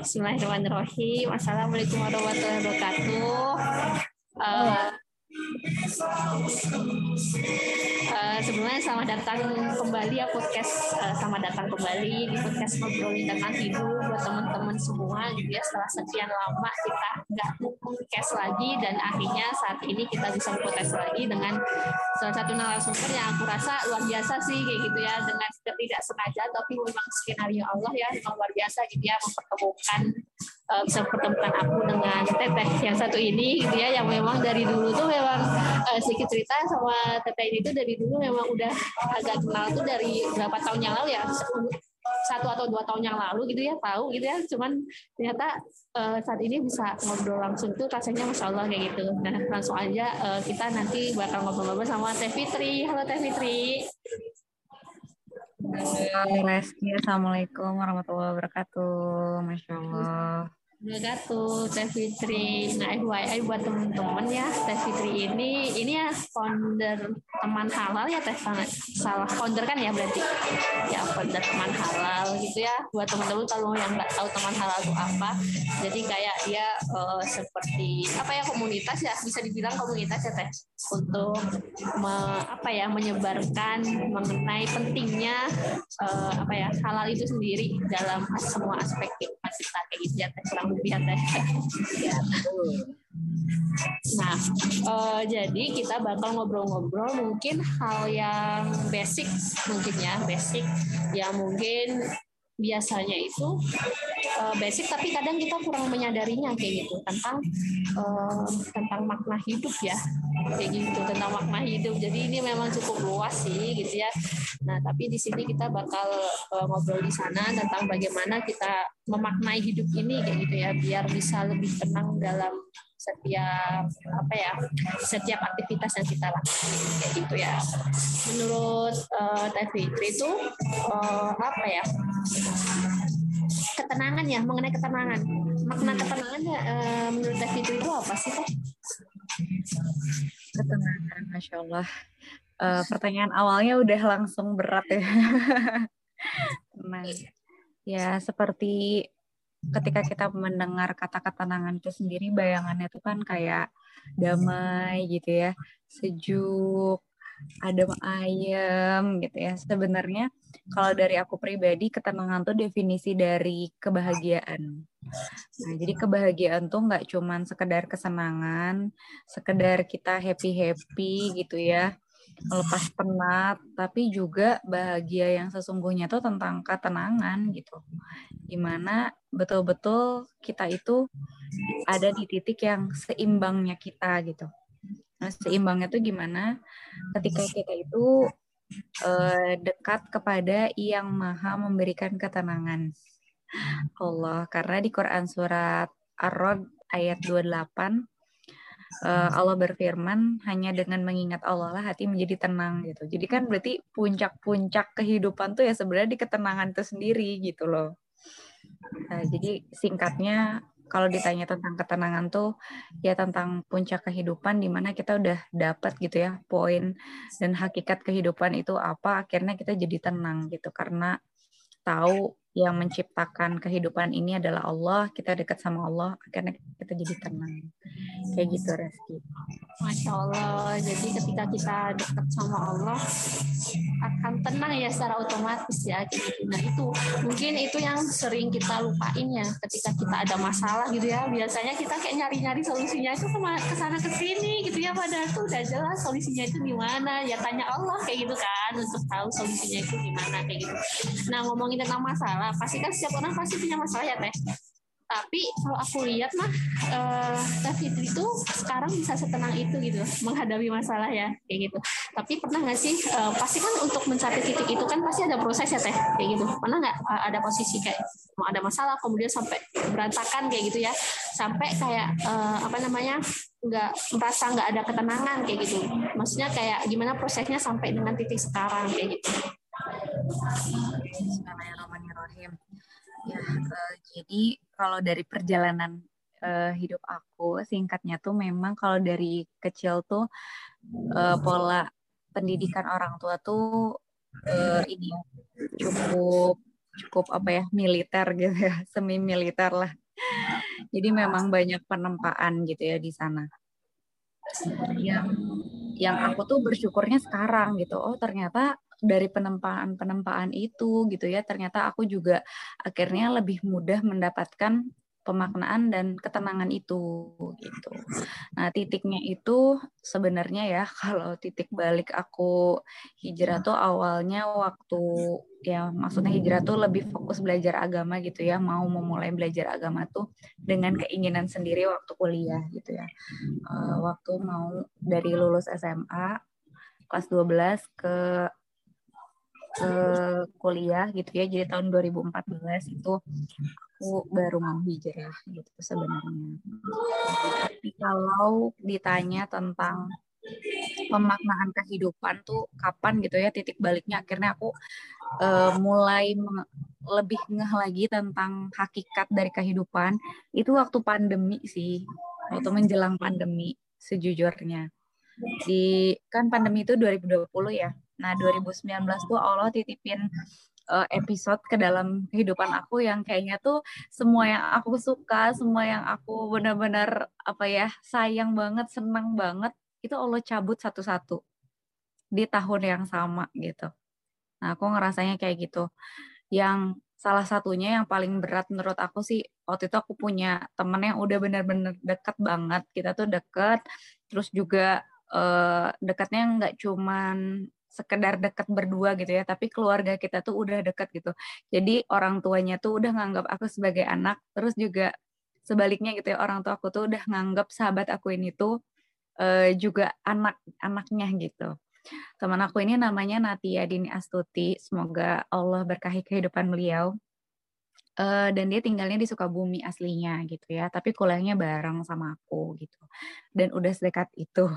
Bismillahirrahmanirrahim. Assalamualaikum warahmatullahi wabarakatuh. Uh, Uh, sebelumnya selamat datang kembali ya podcast uh, selamat datang kembali di podcast ngobrolin tentang hidup buat teman-teman semua gitu ya setelah sekian lama kita nggak podcast lagi dan akhirnya saat ini kita bisa podcast lagi dengan salah satu narasumber yang aku rasa luar biasa sih kayak gitu ya dengan tidak sengaja tapi memang skenario Allah ya memang luar biasa gitu ya mempertemukan uh, bisa mempertemukan aku dengan teteh yang satu ini gitu ya yang memang dari dulu tuh memang uh, sedikit cerita sama teteh ini tuh dari dulu memang udah agak kenal tuh dari berapa tahun yang lalu ya satu atau dua tahun yang lalu gitu ya tahu gitu ya. Cuman ternyata uh, saat ini bisa ngobrol langsung tuh rasanya masya Allah kayak gitu. Nah langsung aja uh, kita nanti bakal ngobrol-ngobrol sama Teh Fitri. Halo Teh Fitri. Assalamualaikum warahmatullahi wabarakatuh. Masya Allah wabarakatuh Teh Fitri. Nah, FYI buat teman-teman ya, Teh Fitri ini ini ya founder teman halal ya Teh salah founder kan ya berarti ya founder teman halal gitu ya. Buat teman-teman kalau yang nggak tahu teman halal itu apa, jadi kayak dia uh, seperti apa ya komunitas ya bisa dibilang komunitas ya Teh untuk me, apa ya menyebarkan mengenai pentingnya uh, apa ya halal itu sendiri dalam semua aspek kehidupan kita kayak gitu ya Teh kurang Ya. Nah, uh, jadi kita bakal ngobrol-ngobrol mungkin hal yang basic mungkin ya, basic ya mungkin biasanya itu uh, basic tapi kadang kita kurang menyadarinya kayak gitu. Tentang uh, tentang makna hidup ya. Kayak gitu tentang makna hidup. Jadi ini memang cukup luas sih gitu ya. Nah tapi di sini kita bakal uh, ngobrol di sana tentang bagaimana kita memaknai hidup ini kayak gitu ya. Biar bisa lebih tenang dalam setiap apa ya setiap aktivitas yang kita lakukan kayak gitu ya. Menurut uh, itu uh, apa ya ketenangan ya mengenai ketenangan. Makna ketenangan uh, menurut Teh itu apa sih Teh? Ketenangan Masya Allah. Uh, pertanyaan awalnya udah langsung berat ya. Nah ya seperti ketika kita mendengar kata ketenangan itu sendiri bayangannya itu kan kayak damai gitu ya sejuk adem ayem gitu ya. Sebenarnya kalau dari aku pribadi ketenangan tuh definisi dari kebahagiaan. Nah jadi kebahagiaan tuh nggak cuman sekedar kesenangan sekedar kita happy happy gitu ya melepas penat, tapi juga bahagia yang sesungguhnya itu tentang ketenangan gitu. Di mana betul-betul kita itu ada di titik yang seimbangnya kita gitu. Nah, seimbangnya itu gimana? Ketika kita itu uh, dekat kepada yang maha memberikan ketenangan. Allah, karena di Quran surat Ar-Rod ayat 28 uh, Allah berfirman hanya dengan mengingat Allah lah hati menjadi tenang gitu. Jadi kan berarti puncak-puncak kehidupan tuh ya sebenarnya di ketenangan itu sendiri gitu loh. Nah, jadi singkatnya kalau ditanya tentang ketenangan tuh ya tentang puncak kehidupan di mana kita udah dapat gitu ya poin dan hakikat kehidupan itu apa akhirnya kita jadi tenang gitu karena tahu yang menciptakan kehidupan ini adalah Allah, kita dekat sama Allah, akhirnya kita jadi tenang. Kayak gitu, Reski. Masya Allah, jadi ketika kita dekat sama Allah, akan tenang ya secara otomatis ya. Nah itu, mungkin itu yang sering kita lupain ya, ketika kita ada masalah gitu ya, biasanya kita kayak nyari-nyari solusinya itu ke sana ke sini gitu ya, padahal tuh udah jelas solusinya itu gimana, ya tanya Allah kayak gitu kan, untuk tahu solusinya itu gimana kayak gitu. Nah ngomongin tentang masalah pasti kan setiap orang pasti punya masalah ya teh tapi kalau aku lihat mah uh, Teh Fitri itu sekarang bisa setenang itu gitu menghadapi masalah ya kayak gitu. Tapi pernah nggak sih uh, pasti kan untuk mencapai titik itu kan pasti ada proses ya teh kayak gitu. Pernah nggak uh, ada posisi kayak mau ada masalah kemudian sampai berantakan kayak gitu ya. Sampai kayak uh, apa namanya nggak merasa nggak ada ketenangan kayak gitu. Maksudnya kayak gimana prosesnya sampai dengan titik sekarang kayak gitu. Bismillahirrahmanirrahim. Ya, uh, jadi kalau dari perjalanan uh, hidup aku, singkatnya tuh memang kalau dari kecil tuh uh, pola pendidikan orang tua tuh uh, ini cukup cukup apa ya militer gitu ya semi militer lah. Jadi memang banyak penempaan gitu ya di sana. Yang yang aku tuh bersyukurnya sekarang gitu. Oh ternyata dari penempaan-penempaan itu gitu ya ternyata aku juga akhirnya lebih mudah mendapatkan pemaknaan dan ketenangan itu gitu. Nah, titiknya itu sebenarnya ya kalau titik balik aku hijrah tuh awalnya waktu ya maksudnya hijrah tuh lebih fokus belajar agama gitu ya, mau memulai belajar agama tuh dengan keinginan sendiri waktu kuliah gitu ya. Uh, waktu mau dari lulus SMA kelas 12 ke ke kuliah gitu ya. Jadi tahun 2014 itu aku baru mau hijrah gitu sebenarnya. Tapi kalau ditanya tentang pemaknaan kehidupan tuh kapan gitu ya titik baliknya akhirnya aku uh, mulai lebih ngeh lagi tentang hakikat dari kehidupan itu waktu pandemi sih waktu menjelang pandemi sejujurnya di kan pandemi itu 2020 ya nah 2019 tuh Allah titipin uh, episode ke dalam kehidupan aku yang kayaknya tuh semua yang aku suka, semua yang aku benar-benar apa ya sayang banget, senang banget itu Allah cabut satu-satu di tahun yang sama gitu. Nah aku ngerasanya kayak gitu. Yang salah satunya yang paling berat menurut aku sih waktu itu aku punya temen yang udah benar-benar deket banget. Kita tuh deket, terus juga uh, dekatnya nggak cuman sekedar dekat berdua gitu ya, tapi keluarga kita tuh udah dekat gitu. Jadi orang tuanya tuh udah nganggap aku sebagai anak, terus juga sebaliknya gitu ya, orang tua aku tuh udah nganggap sahabat aku ini tuh uh, juga anak-anaknya gitu. Teman aku ini namanya Natia Dini Astuti, semoga Allah berkahi kehidupan beliau. Uh, dan dia tinggalnya di Sukabumi aslinya gitu ya, tapi kuliahnya bareng sama aku gitu. Dan udah sedekat itu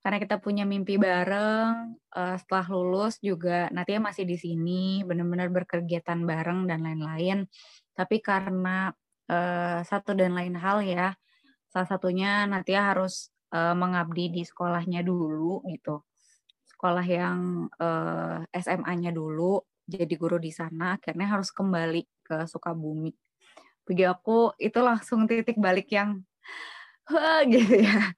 karena kita punya mimpi bareng uh, setelah lulus juga nanti masih di sini benar-benar berkegiatan bareng dan lain-lain. Tapi karena uh, satu dan lain hal ya salah satunya Natia harus uh, mengabdi di sekolahnya dulu gitu. Sekolah yang uh, SMA-nya dulu jadi guru di sana akhirnya harus kembali ke Sukabumi. Bagi aku itu langsung titik balik yang gitu ya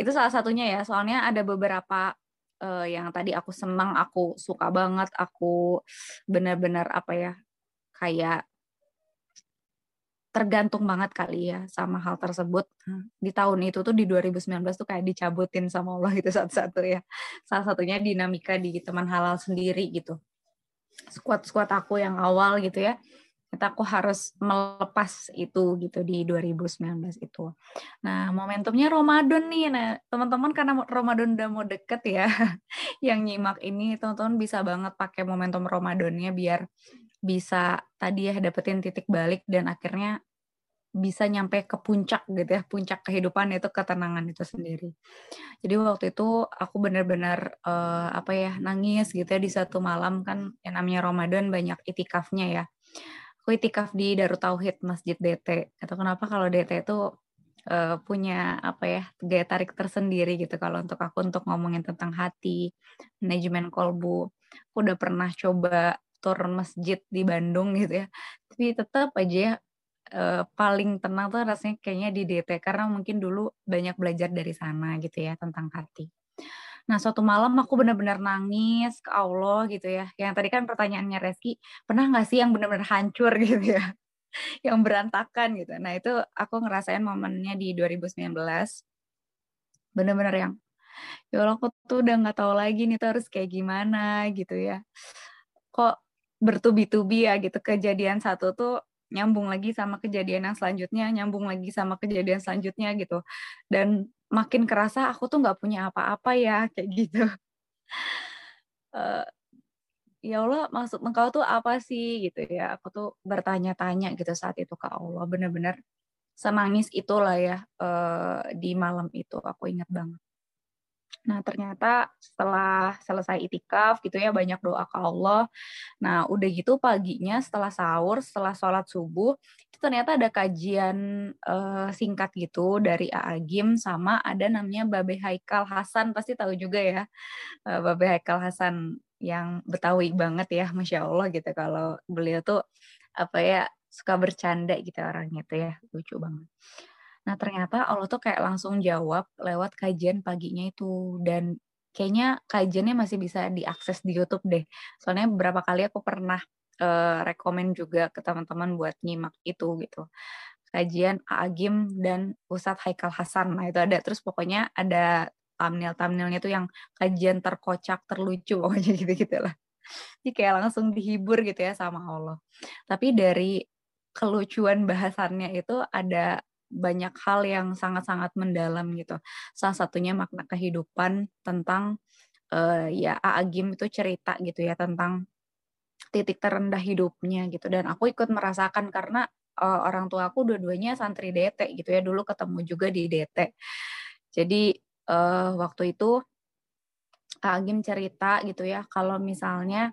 itu salah satunya ya soalnya ada beberapa uh, yang tadi aku senang aku suka banget aku benar-benar apa ya kayak tergantung banget kali ya sama hal tersebut. Di tahun itu tuh di 2019 tuh kayak dicabutin sama Allah itu satu-satu ya. Salah satunya dinamika di teman halal sendiri gitu. Squad-squad aku yang awal gitu ya kita aku harus melepas itu gitu di 2019 itu. Nah, momentumnya Ramadan nih. Nah, teman-teman karena Ramadan udah mau deket ya, yang nyimak ini teman-teman bisa banget pakai momentum Ramadannya biar bisa tadi ya dapetin titik balik dan akhirnya bisa nyampe ke puncak gitu ya, puncak kehidupan itu ketenangan itu sendiri. Jadi waktu itu aku benar-benar uh, apa ya nangis gitu ya di satu malam kan yang namanya Ramadan banyak itikafnya ya aku itikaf di Darut Tauhid Masjid DT. Atau kenapa kalau DT itu uh, punya apa ya gaya tarik tersendiri gitu kalau untuk aku untuk ngomongin tentang hati, manajemen kolbu. Aku udah pernah coba turun masjid di Bandung gitu ya. Tapi tetap aja uh, paling tenang tuh rasanya kayaknya di DT karena mungkin dulu banyak belajar dari sana gitu ya tentang hati. Nah, suatu malam aku benar-benar nangis ke Allah gitu ya. Yang tadi kan pertanyaannya Reski, pernah nggak sih yang benar-benar hancur gitu ya? yang berantakan gitu. Nah, itu aku ngerasain momennya di 2019. Benar-benar yang, ya Allah aku tuh udah nggak tahu lagi nih tuh harus kayak gimana gitu ya. Kok bertubi-tubi ya gitu. Kejadian satu tuh nyambung lagi sama kejadian yang selanjutnya, nyambung lagi sama kejadian selanjutnya gitu. Dan makin kerasa aku tuh nggak punya apa-apa ya kayak gitu. Uh, ya Allah maksud engkau tuh apa sih gitu ya. Aku tuh bertanya-tanya gitu saat itu ke Allah. Bener-bener senangis itulah ya uh, di malam itu aku ingat banget. Nah, ternyata setelah selesai itikaf gitu ya banyak doa ke Allah. Nah, udah gitu paginya setelah sahur, setelah sholat subuh, itu ternyata ada kajian uh, singkat gitu dari Aagim sama ada namanya Babe Haikal Hasan, pasti tahu juga ya. Uh, Babe Haikal Hasan yang Betawi banget ya, masya Allah gitu. Kalau beliau tuh apa ya suka bercanda gitu orangnya tuh ya, lucu banget. Nah ternyata Allah tuh kayak langsung jawab lewat kajian paginya itu dan kayaknya kajiannya masih bisa diakses di YouTube deh. Soalnya beberapa kali aku pernah uh, rekomen juga ke teman-teman buat nyimak itu gitu kajian Agim dan Ustadz Haikal Hasan. Nah itu ada terus pokoknya ada thumbnail-thumbnailnya tuh yang kajian terkocak, terlucu pokoknya gitu-gitu lah. Jadi kayak langsung dihibur gitu ya sama Allah. Tapi dari kelucuan bahasannya itu ada banyak hal yang sangat-sangat mendalam gitu. Salah satunya makna kehidupan tentang uh, ya Agim itu cerita gitu ya tentang titik terendah hidupnya gitu dan aku ikut merasakan karena uh, orang tua aku dua-duanya santri DT gitu ya dulu ketemu juga di DT jadi uh, waktu itu Agim cerita gitu ya kalau misalnya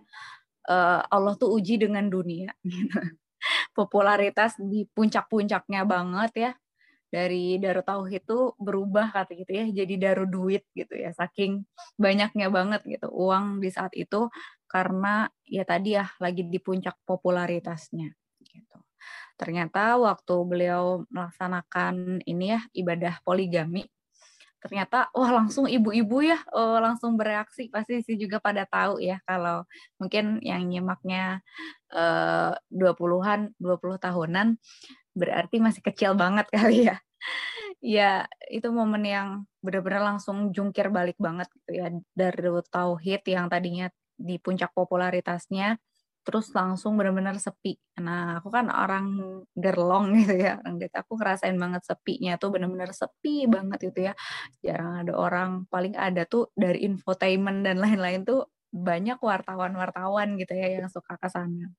uh, Allah tuh uji dengan dunia gitu. popularitas di puncak-puncaknya banget ya dari Daru Tauhid itu berubah kata gitu ya jadi Daru Duit gitu ya saking banyaknya banget gitu uang di saat itu karena ya tadi ya lagi di puncak popularitasnya gitu. Ternyata waktu beliau melaksanakan ini ya ibadah poligami ternyata wah langsung ibu-ibu ya oh, langsung bereaksi. Pasti sih juga pada tahu ya kalau mungkin yang nyimaknya eh, 20-an 20 tahunan berarti masih kecil banget kali ya ya itu momen yang benar-benar langsung jungkir balik banget gitu ya dari tauhid yang tadinya di puncak popularitasnya terus langsung benar-benar sepi. Nah, aku kan orang gerlong gitu ya, orang gitu. Aku ngerasain banget sepinya tuh benar-benar sepi banget gitu ya. Jarang ada orang, paling ada tuh dari infotainment dan lain-lain tuh banyak wartawan-wartawan gitu ya yang suka ke sana.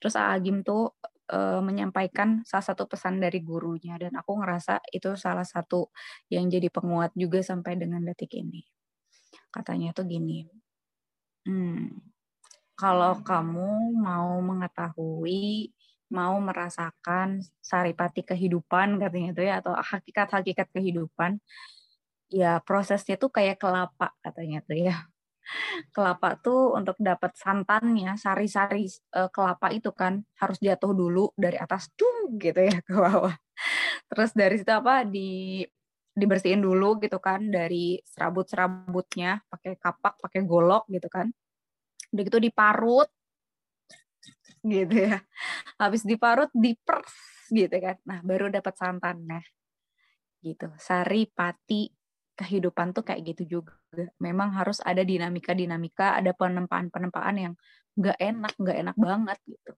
Terus Agim tuh e, menyampaikan salah satu pesan dari gurunya dan aku ngerasa itu salah satu yang jadi penguat juga sampai dengan detik ini. Katanya tuh gini, hmm, kalau kamu mau mengetahui, mau merasakan saripati kehidupan katanya itu ya atau hakikat-hakikat kehidupan, ya prosesnya tuh kayak kelapa katanya tuh ya. Kelapa tuh untuk dapat santannya, sari-sari uh, kelapa itu kan harus jatuh dulu dari atas tuh gitu ya ke bawah. Terus dari situ apa di dibersihin dulu gitu kan dari serabut-serabutnya pakai kapak, pakai golok gitu kan. Udah gitu diparut gitu ya. Habis diparut dipers gitu kan. Nah baru dapat santannya gitu. Sari pati kehidupan tuh kayak gitu juga. Memang harus ada dinamika dinamika ada penempaan penempaan yang nggak enak nggak enak banget gitu.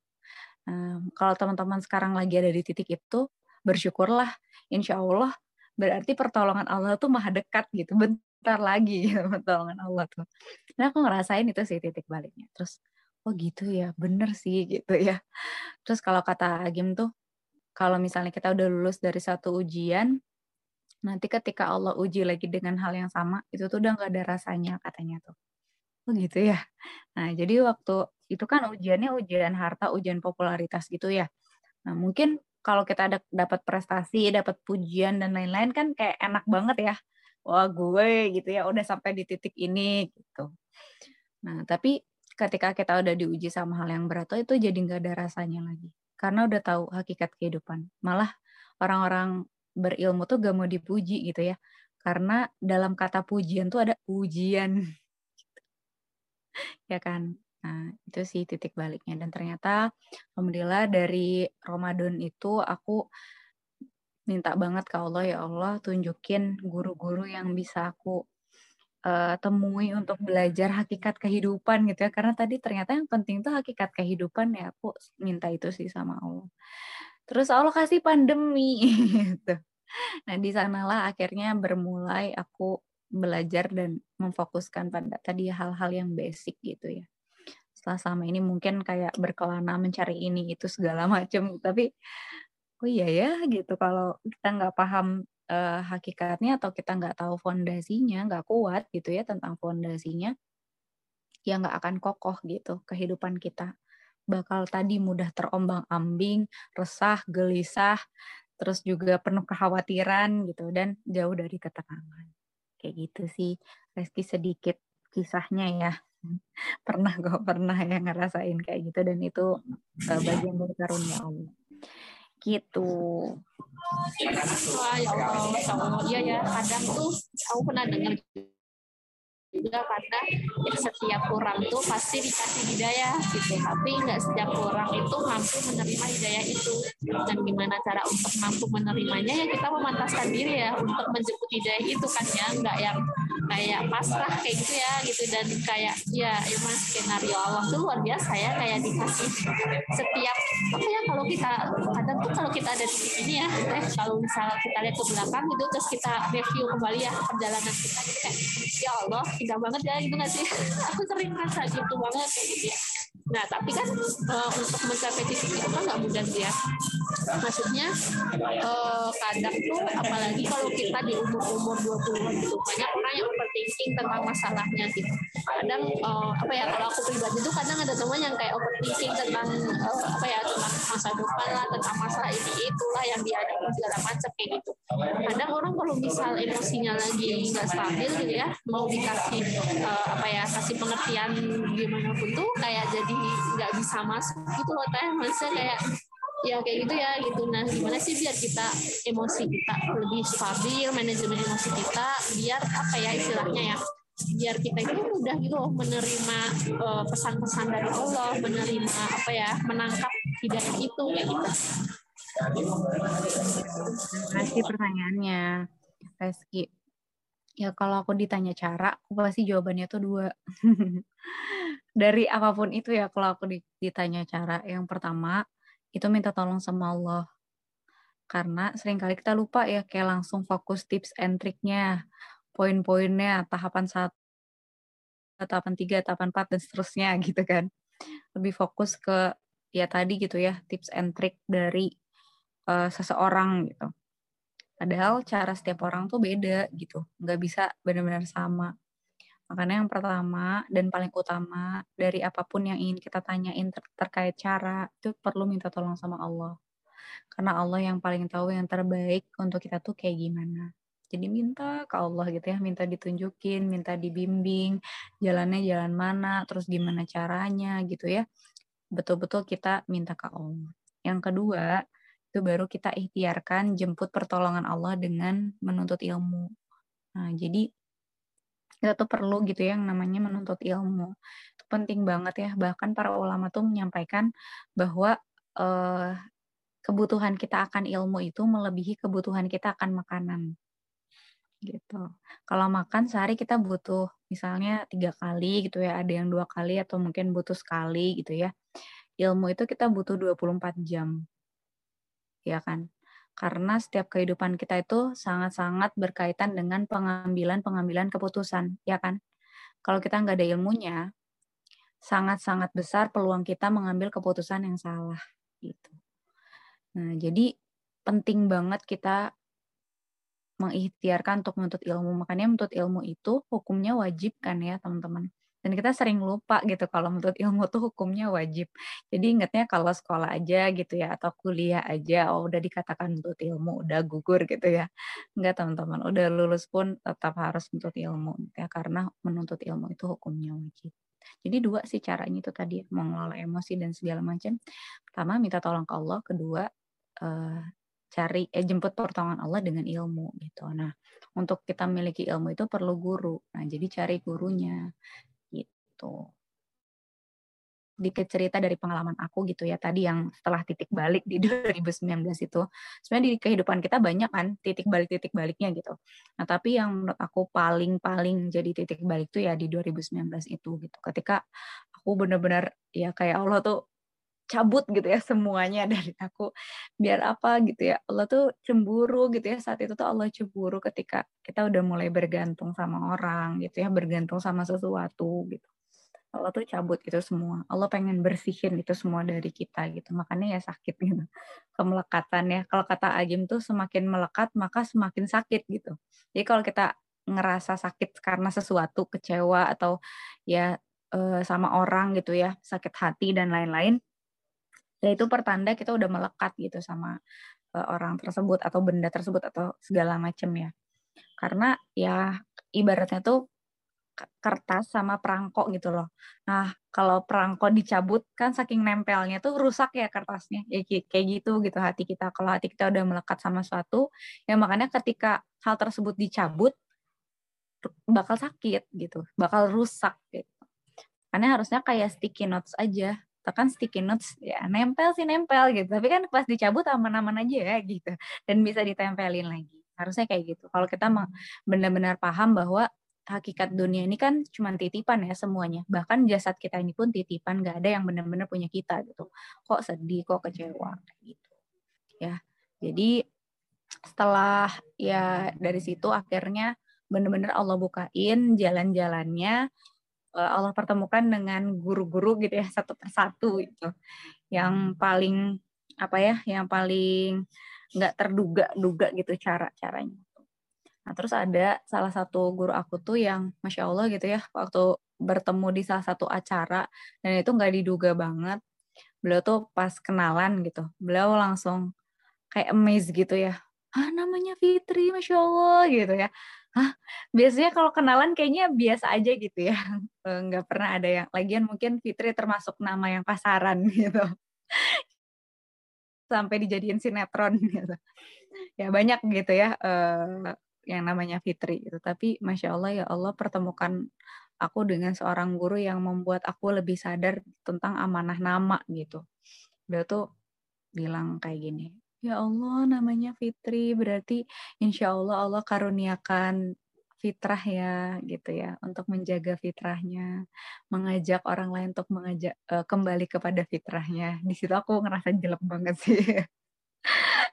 Nah, kalau teman-teman sekarang lagi ada di titik itu bersyukurlah insya Allah berarti pertolongan Allah tuh maha dekat gitu. Bentar lagi gitu, pertolongan Allah tuh. Nah aku ngerasain itu sih titik baliknya. Terus oh gitu ya bener sih gitu ya. Terus kalau kata Agim tuh kalau misalnya kita udah lulus dari satu ujian nanti ketika Allah uji lagi dengan hal yang sama itu tuh udah nggak ada rasanya katanya tuh. Oh gitu ya? Nah jadi waktu itu kan ujiannya ujian harta ujian popularitas gitu ya. Nah mungkin kalau kita ada dapat prestasi dapat pujian dan lain-lain kan kayak enak banget ya. Wah gue gitu ya udah sampai di titik ini gitu. Nah, tapi ketika kita udah diuji sama hal yang berat itu jadi nggak ada rasanya lagi. Karena udah tahu hakikat kehidupan. Malah orang-orang berilmu tuh gak mau dipuji gitu ya. Karena dalam kata pujian tuh ada ujian. ya kan? Nah, itu sih titik baliknya. Dan ternyata, Alhamdulillah dari Ramadan itu aku minta banget ke Allah, ya Allah tunjukin guru-guru yang bisa aku uh, temui untuk belajar hakikat kehidupan gitu ya karena tadi ternyata yang penting tuh hakikat kehidupan ya aku minta itu sih sama Allah terus Allah kasih pandemi gitu. Nah di sanalah akhirnya bermulai aku belajar dan memfokuskan pada tadi hal-hal yang basic gitu ya. Setelah selama ini mungkin kayak berkelana mencari ini itu segala macam. Tapi oh iya ya gitu. Kalau kita nggak paham uh, hakikatnya atau kita nggak tahu fondasinya, nggak kuat gitu ya tentang fondasinya, ya nggak akan kokoh gitu kehidupan kita. Bakal tadi mudah terombang-ambing, resah, gelisah, terus juga penuh kekhawatiran gitu dan jauh dari ketenangan. Kayak gitu sih, Reski sedikit kisahnya ya pernah kok pernah ya ngerasain kayak gitu dan itu uh, bagian dari karunia Allah gitu Wah, ya Allah, ya Allah. Iya ya, kadang tuh aku pernah dengar juga karena ya, setiap orang tuh pasti dikasih hidayah gitu. Tapi nggak setiap orang itu mampu menerima hidayah itu. Dan gimana cara untuk mampu menerimanya ya kita memantaskan diri ya untuk menjemput hidayah itu kan ya. Nggak yang kayak pasrah kayak gitu ya gitu. Dan kayak ya emang skenario Allah tuh luar biasa ya kayak dikasih setiap apa ya kalau kita kadang tuh kalau kita ada titik ini ya eh, kalau misalnya kita lihat ke belakang gitu terus kita review kembali ya perjalanan kita gitu kayak ya Allah indah banget ya gitu nggak sih? Aku sering merasa gitu banget gitu ya. Nah, tapi kan uh, untuk mencapai titik itu kan nggak mudah sih ya. Maksudnya uh, kadang tuh apalagi kalau kita di umur-umur 20-an gitu, banyak orang yang overthinking tentang masalahnya gitu. Kadang uh, apa ya kalau aku pribadi tuh kadang ada teman yang kayak overthinking tentang uh, apa ya tentang masa depan lah, tentang masalah ini itulah yang dihadapi segala macam kayak gitu. Kadang orang kalau misal emosinya lagi nggak stabil gitu ya, mau dikasih uh, apa ya kasih pengertian gimana pun tuh kayak jadi nggak bisa masuk gitu loh teh maksudnya kayak ya kayak gitu ya gitu nah gimana sih biar kita emosi kita lebih stabil manajemen emosi kita biar apa ya istilahnya ya biar kita itu mudah gitu loh menerima uh, pesan-pesan dari Allah menerima apa ya menangkap hidayah itu kayak gitu Terima kasih pertanyaannya, Reski. Ya kalau aku ditanya cara, aku pasti jawabannya tuh dua. Dari apa pun itu ya kalau aku ditanya cara, yang pertama itu minta tolong sama Allah. Karena sering kali kita lupa ya kayak langsung fokus tips and triknya, poin-poinnya, tahapan satu, tahapan tiga, tahapan empat dan seterusnya gitu kan. Lebih fokus ke ya tadi gitu ya tips and trick dari uh, seseorang gitu Padahal cara setiap orang tuh beda gitu, nggak bisa benar-benar sama. Makanya yang pertama dan paling utama dari apa pun yang ingin kita tanyain ter terkait cara itu perlu minta tolong sama Allah. Karena Allah yang paling tahu yang terbaik untuk kita tuh kayak gimana. Jadi minta ke Allah gitu ya, minta ditunjukin, minta dibimbing, jalannya jalan mana, terus gimana caranya gitu ya. Betul-betul kita minta ke Allah. Yang kedua, itu baru kita ikhtiarkan jemput pertolongan Allah dengan menuntut ilmu. Nah, jadi kita tuh perlu gitu ya yang namanya menuntut ilmu. Itu penting banget ya. Bahkan para ulama tuh menyampaikan bahwa eh, kebutuhan kita akan ilmu itu melebihi kebutuhan kita akan makanan. Gitu. Kalau makan sehari kita butuh misalnya tiga kali gitu ya, ada yang dua kali atau mungkin butuh sekali gitu ya. Ilmu itu kita butuh 24 jam ya kan? Karena setiap kehidupan kita itu sangat-sangat berkaitan dengan pengambilan-pengambilan keputusan, ya kan? Kalau kita nggak ada ilmunya, sangat-sangat besar peluang kita mengambil keputusan yang salah, gitu. Nah, jadi penting banget kita mengikhtiarkan untuk menuntut ilmu. Makanya menuntut ilmu itu hukumnya wajib kan ya, teman-teman dan kita sering lupa gitu kalau menuntut ilmu tuh hukumnya wajib. Jadi ingatnya kalau sekolah aja gitu ya atau kuliah aja oh udah dikatakan menuntut ilmu udah gugur gitu ya. Enggak teman-teman, udah lulus pun tetap harus menuntut ilmu ya karena menuntut ilmu itu hukumnya wajib. Jadi dua sih caranya itu tadi mengelola emosi dan segala macam. Pertama minta tolong ke Allah, kedua eh, cari eh, jemput pertolongan Allah dengan ilmu gitu. Nah, untuk kita memiliki ilmu itu perlu guru. Nah, jadi cari gurunya, gitu. Dikit cerita dari pengalaman aku gitu ya tadi yang setelah titik balik di 2019 itu sebenarnya di kehidupan kita banyak kan titik balik titik baliknya gitu. Nah tapi yang menurut aku paling paling jadi titik balik itu ya di 2019 itu gitu. Ketika aku benar-benar ya kayak Allah tuh cabut gitu ya semuanya dari aku biar apa gitu ya Allah tuh cemburu gitu ya saat itu tuh Allah cemburu ketika kita udah mulai bergantung sama orang gitu ya bergantung sama sesuatu gitu Allah tuh cabut itu semua. Allah pengen bersihin itu semua dari kita gitu. Makanya ya sakit gitu. Kemelekatan ya. Kalau kata Agim tuh semakin melekat maka semakin sakit gitu. Jadi kalau kita ngerasa sakit karena sesuatu kecewa atau ya eh, sama orang gitu ya, sakit hati dan lain-lain, ya itu pertanda kita udah melekat gitu sama eh, orang tersebut atau benda tersebut atau segala macam ya. Karena ya ibaratnya tuh kertas sama perangko gitu loh. Nah, kalau perangko dicabut kan saking nempelnya tuh rusak ya kertasnya. Ya kayak gitu gitu hati kita. Kalau hati kita udah melekat sama suatu, ya makanya ketika hal tersebut dicabut bakal sakit gitu, bakal rusak gitu. Karena harusnya kayak sticky notes aja. Tekan sticky notes ya nempel sih nempel gitu. Tapi kan pas dicabut aman-aman aja ya gitu. Dan bisa ditempelin lagi. Harusnya kayak gitu. Kalau kita benar-benar paham bahwa hakikat dunia ini kan cuma titipan ya semuanya. Bahkan jasad kita ini pun titipan, nggak ada yang benar-benar punya kita gitu. Kok sedih, kok kecewa gitu. Ya. Jadi setelah ya dari situ akhirnya benar-benar Allah bukain jalan-jalannya eh, Allah pertemukan dengan guru-guru gitu ya satu persatu gitu yang paling apa ya yang paling nggak terduga-duga gitu cara caranya Nah, terus ada salah satu guru aku tuh yang masya Allah gitu ya, waktu bertemu di salah satu acara dan itu nggak diduga banget. Beliau tuh pas kenalan gitu, beliau langsung kayak amazed gitu ya. Ah namanya Fitri, masya Allah gitu ya. Hah, biasanya kalau kenalan kayaknya biasa aja gitu ya. Eh, nggak pernah ada yang, lagian mungkin Fitri termasuk nama yang pasaran gitu. Sampai dijadiin sinetron gitu. Ya banyak gitu ya uh, yang namanya Fitri itu tapi masya Allah ya Allah pertemukan aku dengan seorang guru yang membuat aku lebih sadar tentang amanah nama gitu. Dia tuh bilang kayak gini ya Allah namanya Fitri berarti insya Allah Allah karuniakan fitrah ya gitu ya untuk menjaga fitrahnya mengajak orang lain untuk mengajak uh, kembali kepada fitrahnya. Di situ aku ngerasa jelek banget sih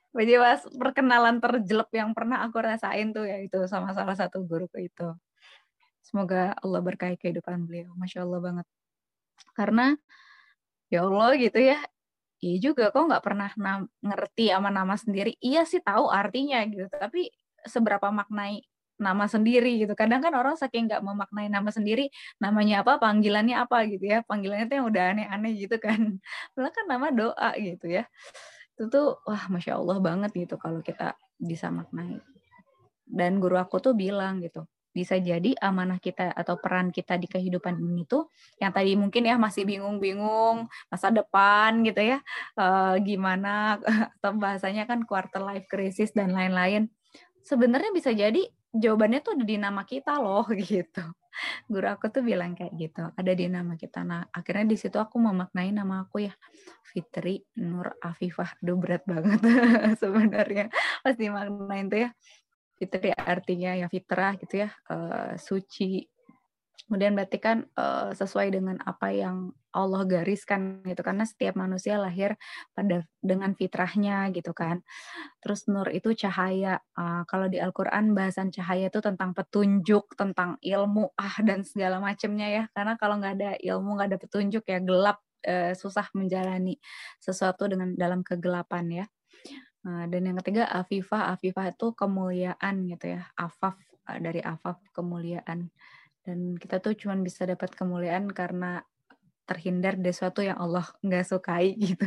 Jadi pas perkenalan terjelek yang pernah aku rasain tuh ya itu sama salah satu guruku itu. Semoga Allah berkahi kehidupan beliau. Masya Allah banget. Karena ya Allah gitu ya. Iya juga kok nggak pernah ngerti sama nama sendiri. Iya sih tahu artinya gitu. Tapi seberapa maknai nama sendiri gitu. Kadang kan orang saking nggak memaknai nama sendiri, namanya apa, panggilannya apa gitu ya. Panggilannya tuh yang udah aneh-aneh gitu kan. Malah kan nama doa gitu ya itu tuh wah masya Allah banget gitu kalau kita bisa maknai. Dan guru aku tuh bilang gitu bisa jadi amanah kita atau peran kita di kehidupan ini tuh yang tadi mungkin ya masih bingung-bingung masa depan gitu ya e, gimana atau bahasanya kan quarter life crisis dan lain-lain. Sebenarnya bisa jadi jawabannya tuh ada di nama kita loh gitu. Guru aku tuh bilang kayak gitu ada di nama kita. Nah akhirnya di situ aku memaknai nama aku ya Fitri Nur Afifah. Duh berat banget sebenarnya pasti maknain tuh ya. Fitri artinya ya fitrah gitu ya uh, suci Kemudian berarti kan uh, sesuai dengan apa yang Allah gariskan gitu karena setiap manusia lahir pada dengan fitrahnya gitu kan. Terus nur itu cahaya. Uh, kalau di Al-Qur'an bahasan cahaya itu tentang petunjuk, tentang ilmu ah dan segala macamnya ya. Karena kalau nggak ada ilmu, nggak ada petunjuk ya gelap uh, susah menjalani sesuatu dengan dalam kegelapan ya. Uh, dan yang ketiga afifah, afifah itu kemuliaan gitu ya. Afaf dari afaf kemuliaan dan kita tuh cuma bisa dapat kemuliaan karena terhindar dari sesuatu yang Allah nggak sukai gitu.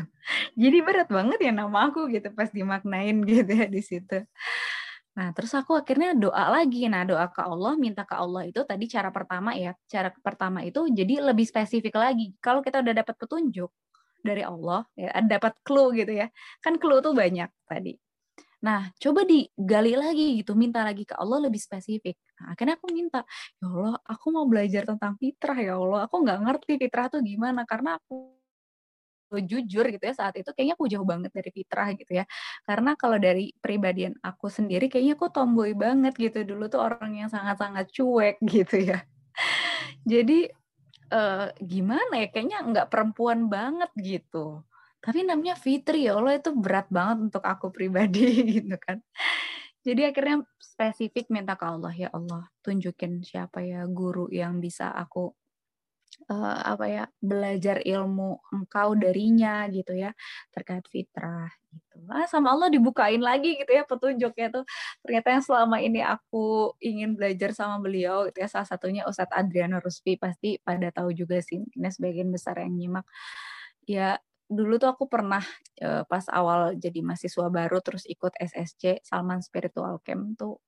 Jadi berat banget ya nama aku gitu pas dimaknain gitu ya di situ. Nah, terus aku akhirnya doa lagi. Nah, doa ke Allah, minta ke Allah itu tadi cara pertama ya. Cara pertama itu jadi lebih spesifik lagi. Kalau kita udah dapat petunjuk dari Allah, ya dapat clue gitu ya. Kan clue tuh banyak tadi. Nah, coba digali lagi gitu, minta lagi ke Allah lebih spesifik. Nah, akhirnya aku minta, ya Allah, aku mau belajar tentang fitrah ya Allah. Aku nggak ngerti fitrah tuh gimana karena aku jujur gitu ya saat itu kayaknya aku jauh banget dari fitrah gitu ya karena kalau dari pribadian aku sendiri kayaknya aku tomboy banget gitu dulu tuh orang yang sangat-sangat cuek gitu ya jadi uh, gimana ya kayaknya nggak perempuan banget gitu tapi namanya Fitri ya Allah itu berat banget untuk aku pribadi gitu kan. Jadi akhirnya spesifik minta ke Allah ya Allah tunjukin siapa ya guru yang bisa aku uh, apa ya belajar ilmu engkau darinya gitu ya terkait fitrah gitu. Ah sama Allah dibukain lagi gitu ya petunjuknya tuh. Ternyata yang selama ini aku ingin belajar sama beliau gitu ya salah satunya Ustadz Adriano Ruspi pasti pada tahu juga sih ini sebagian besar yang nyimak. Ya dulu tuh aku pernah uh, pas awal jadi mahasiswa baru terus ikut SSC Salman Spiritual Camp tuh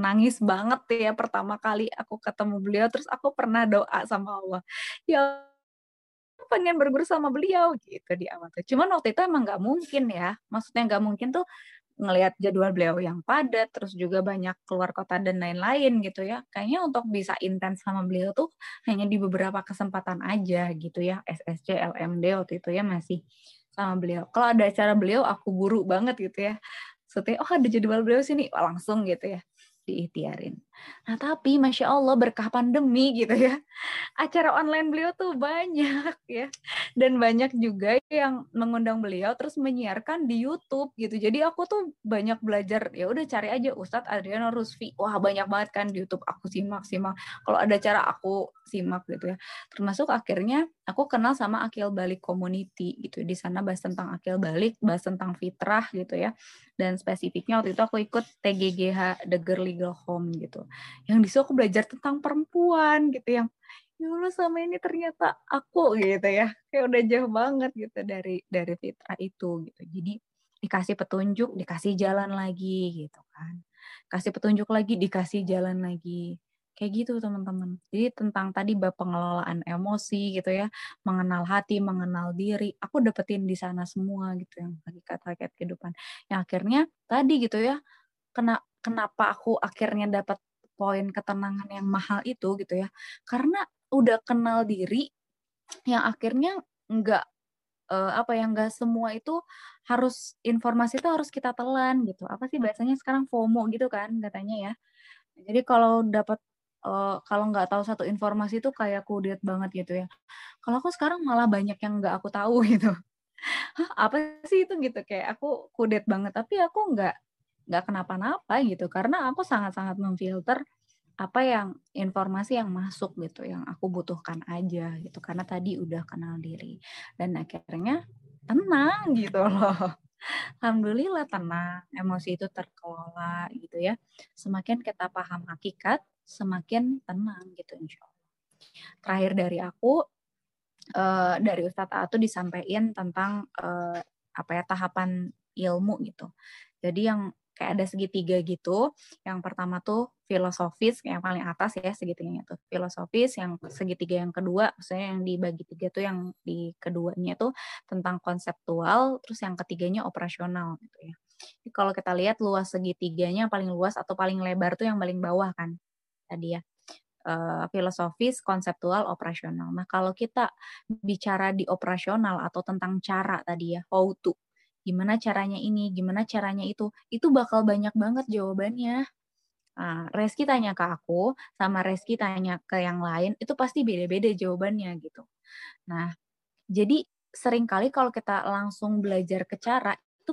nangis banget ya pertama kali aku ketemu beliau terus aku pernah doa sama Allah ya pengen berguru sama beliau gitu di awal. Cuman waktu itu emang nggak mungkin ya. Maksudnya nggak mungkin tuh ngelihat jadwal beliau yang padat, terus juga banyak keluar kota dan lain-lain gitu ya. Kayaknya untuk bisa intens sama beliau tuh hanya di beberapa kesempatan aja gitu ya. SSC, LMD waktu itu ya masih sama beliau. Kalau ada acara beliau, aku buru banget gitu ya. Setelah, oh ada jadwal beliau sini, langsung gitu ya diikhtiarin. Nah tapi Masya Allah berkah pandemi gitu ya, acara online beliau tuh banyak ya. Dan banyak juga yang mengundang beliau terus menyiarkan di YouTube gitu. Jadi aku tuh banyak belajar, ya udah cari aja Ustadz Adriano Rusfi. Wah banyak banget kan di YouTube aku simak-simak. Kalau ada cara aku simak gitu ya. Termasuk akhirnya aku kenal sama Akil Balik Community gitu. Di sana bahas tentang Akil Balik, bahas tentang fitrah gitu ya dan spesifiknya waktu itu aku ikut TGGH The Girl Legal Home gitu. Yang di situ aku belajar tentang perempuan gitu yang ya Allah sama ini ternyata aku gitu ya. Kayak udah jauh banget gitu dari dari fitrah itu gitu. Jadi dikasih petunjuk dikasih jalan lagi gitu kan. Kasih petunjuk lagi dikasih jalan lagi Kayak gitu teman-teman. Jadi tentang tadi bab pengelolaan emosi gitu ya, mengenal hati, mengenal diri, aku dapetin di sana semua gitu yang hakikat-hakikat kehidupan. Yang akhirnya tadi gitu ya, kena kenapa aku akhirnya dapat poin ketenangan yang mahal itu gitu ya. Karena udah kenal diri yang akhirnya enggak uh, apa yang enggak semua itu harus informasi itu harus kita telan gitu. Apa sih bahasanya sekarang FOMO gitu kan katanya ya. Jadi kalau dapat uh, kalau nggak tahu satu informasi itu kayak kudet banget gitu ya. Kalau aku sekarang malah banyak yang nggak aku tahu gitu. Hah, apa sih itu gitu kayak aku kudet banget tapi aku nggak nggak kenapa-napa gitu karena aku sangat-sangat memfilter apa yang informasi yang masuk gitu yang aku butuhkan aja gitu karena tadi udah kenal diri dan akhirnya tenang gitu loh Alhamdulillah tenang, emosi itu terkelola gitu ya. Semakin kita paham hakikat, semakin tenang gitu insya Allah. Terakhir dari aku, uh, dari Ustadz Atu disampaikan tentang uh, apa ya tahapan ilmu gitu. Jadi yang kayak ada segitiga gitu. Yang pertama tuh filosofis yang paling atas ya segitiganya tuh filosofis. Yang segitiga yang kedua, maksudnya yang dibagi tiga tuh yang di keduanya tuh tentang konseptual. Terus yang ketiganya operasional gitu ya. Kalau kita lihat luas segitiganya paling luas atau paling lebar tuh yang paling bawah kan tadi ya uh, filosofis, konseptual, operasional. Nah, kalau kita bicara di operasional atau tentang cara tadi ya, how to, gimana caranya ini, gimana caranya itu, itu bakal banyak banget jawabannya. Nah, Reski tanya ke aku, sama Reski tanya ke yang lain, itu pasti beda-beda jawabannya gitu. Nah, jadi sering kali kalau kita langsung belajar ke cara, itu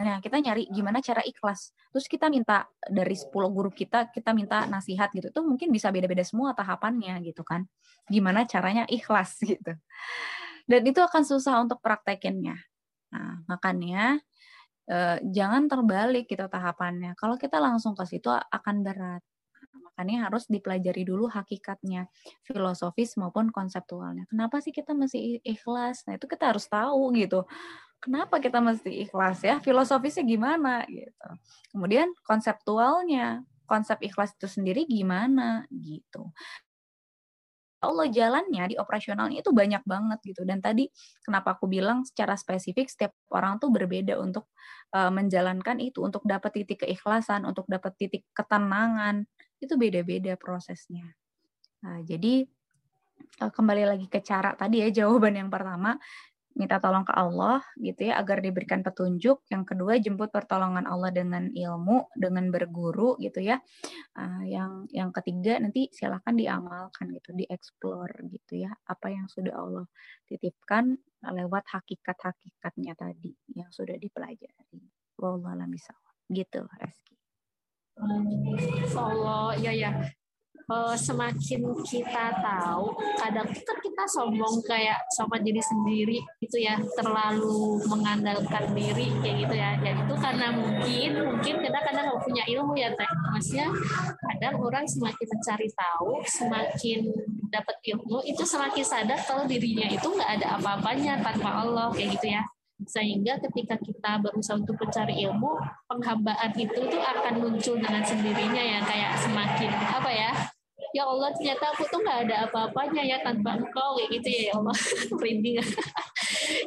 Nah, kita nyari gimana cara ikhlas. Terus kita minta dari 10 guru kita, kita minta nasihat gitu. Itu mungkin bisa beda-beda semua tahapannya gitu kan. Gimana caranya ikhlas gitu. Dan itu akan susah untuk praktekinnya. Nah, makanya eh, jangan terbalik gitu tahapannya. Kalau kita langsung ke situ akan berat. Makanya harus dipelajari dulu hakikatnya, filosofis maupun konseptualnya. Kenapa sih kita masih ikhlas? Nah, itu kita harus tahu gitu kenapa kita mesti ikhlas ya? Filosofisnya gimana gitu. Kemudian konseptualnya, konsep ikhlas itu sendiri gimana gitu. Allah jalannya di operasionalnya itu banyak banget gitu. Dan tadi kenapa aku bilang secara spesifik setiap orang tuh berbeda untuk uh, menjalankan itu, untuk dapat titik keikhlasan, untuk dapat titik ketenangan, itu beda-beda prosesnya. Nah, jadi uh, kembali lagi ke cara tadi ya jawaban yang pertama minta tolong ke Allah gitu ya agar diberikan petunjuk. Yang kedua jemput pertolongan Allah dengan ilmu, dengan berguru gitu ya. Uh, yang yang ketiga nanti silahkan diamalkan gitu, dieksplor gitu ya apa yang sudah Allah titipkan lewat hakikat-hakikatnya tadi yang sudah dipelajari. Wallahu bisa gitu Reski. Allah, ya ya uh, semakin kita tahu kadang kan kita sombong kayak sama diri sendiri itu ya. Terlalu mengandalkan diri kayak gitu ya. Ya itu karena mungkin mungkin kita kadang nggak punya ilmu ya teh. Maksudnya kadang orang semakin mencari tahu semakin dapat ilmu itu semakin sadar kalau dirinya itu nggak ada apa-apanya tanpa Allah kayak gitu ya. Sehingga ketika kita berusaha untuk mencari ilmu penghambaan itu tuh akan muncul dengan sendirinya ya. Kayak semakin apa ya ya Allah ternyata aku tuh nggak ada apa-apanya ya tanpa engkau kayak gitu ya ya Allah. Merinding.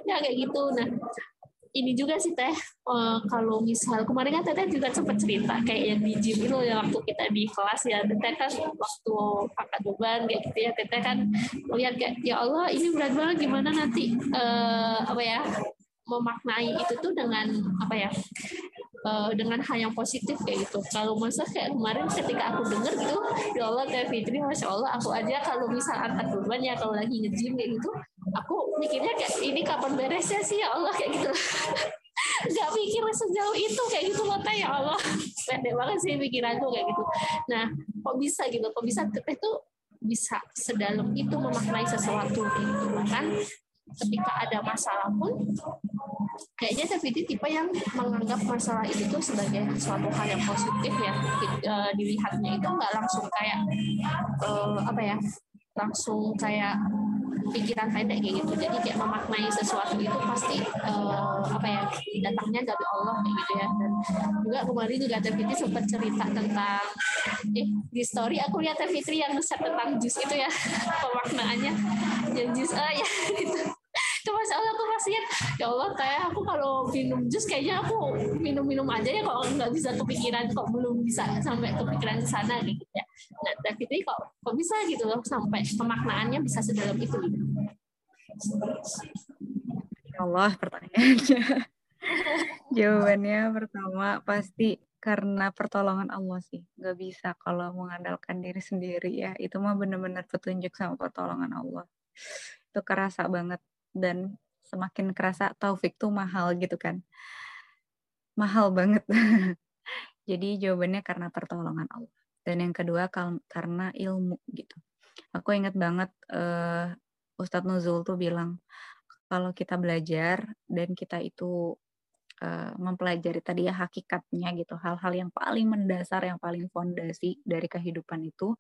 Ya kayak gitu. Nah ini juga sih teh. Uh, kalau misal kemarin kan teteh juga sempat cerita kayak yang di gym itu ya waktu kita di kelas ya. Teteh kan waktu angkat beban kayak gitu ya. Teteh kan lihat kayak ya Allah ini berat banget gimana nanti uh, apa ya memaknai itu tuh dengan apa ya uh, dengan hal yang positif kayak gitu. Kalau masa kayak kemarin ketika aku dengar gitu, ya Allah Teh Fitri, masya Allah aku aja kalau misal angkat beban ya kalau lagi ngejim kayak gitu, aku mikirnya kayak ini kapan beresnya sih ya Allah kayak gitu. Gak mikir sejauh itu kayak gitu loh Teh ya Allah. Pendek banget sih pikiranku kayak gitu. Nah kok bisa gitu, kok bisa Teh tuh bisa sedalam itu memaknai sesuatu gitu kan ketika ada masalah pun kayaknya Teviti tipe yang menganggap masalah itu tuh sebagai suatu hal yang positif ya eh, dilihatnya itu nggak langsung kayak uh, apa ya langsung kayak pikiran pendek kayak gitu. Jadi kayak memaknai sesuatu itu pasti uh, apa ya datangnya dari Allah kayak gitu ya. Dan juga kemarin juga Fitri sempat cerita tentang eh di story aku lihat Fitri yang besar tentang jus itu ya pemaknaannya. Yang jus ah ya gitu itu masya Allah aku pasti ya Allah kayak aku kalau minum jus kayaknya aku minum-minum aja ya kok nggak bisa kepikiran kok belum bisa sampai kepikiran ke sana gitu ya. Nah ini kok kok bisa gitu loh sampai pemaknaannya bisa sedalam itu gitu. Ya Allah pertanyaannya. Jawabannya pertama pasti karena pertolongan Allah sih. Nggak bisa kalau mengandalkan diri sendiri ya. Itu mah benar-benar petunjuk sama pertolongan Allah. Itu kerasa banget dan semakin kerasa taufik tuh mahal gitu kan. Mahal banget. Jadi jawabannya karena pertolongan Allah. Dan yang kedua karena ilmu gitu. Aku ingat banget uh, Ustadz Nuzul tuh bilang kalau kita belajar dan kita itu uh, mempelajari tadi ya hakikatnya gitu, hal-hal yang paling mendasar, yang paling fondasi dari kehidupan itu,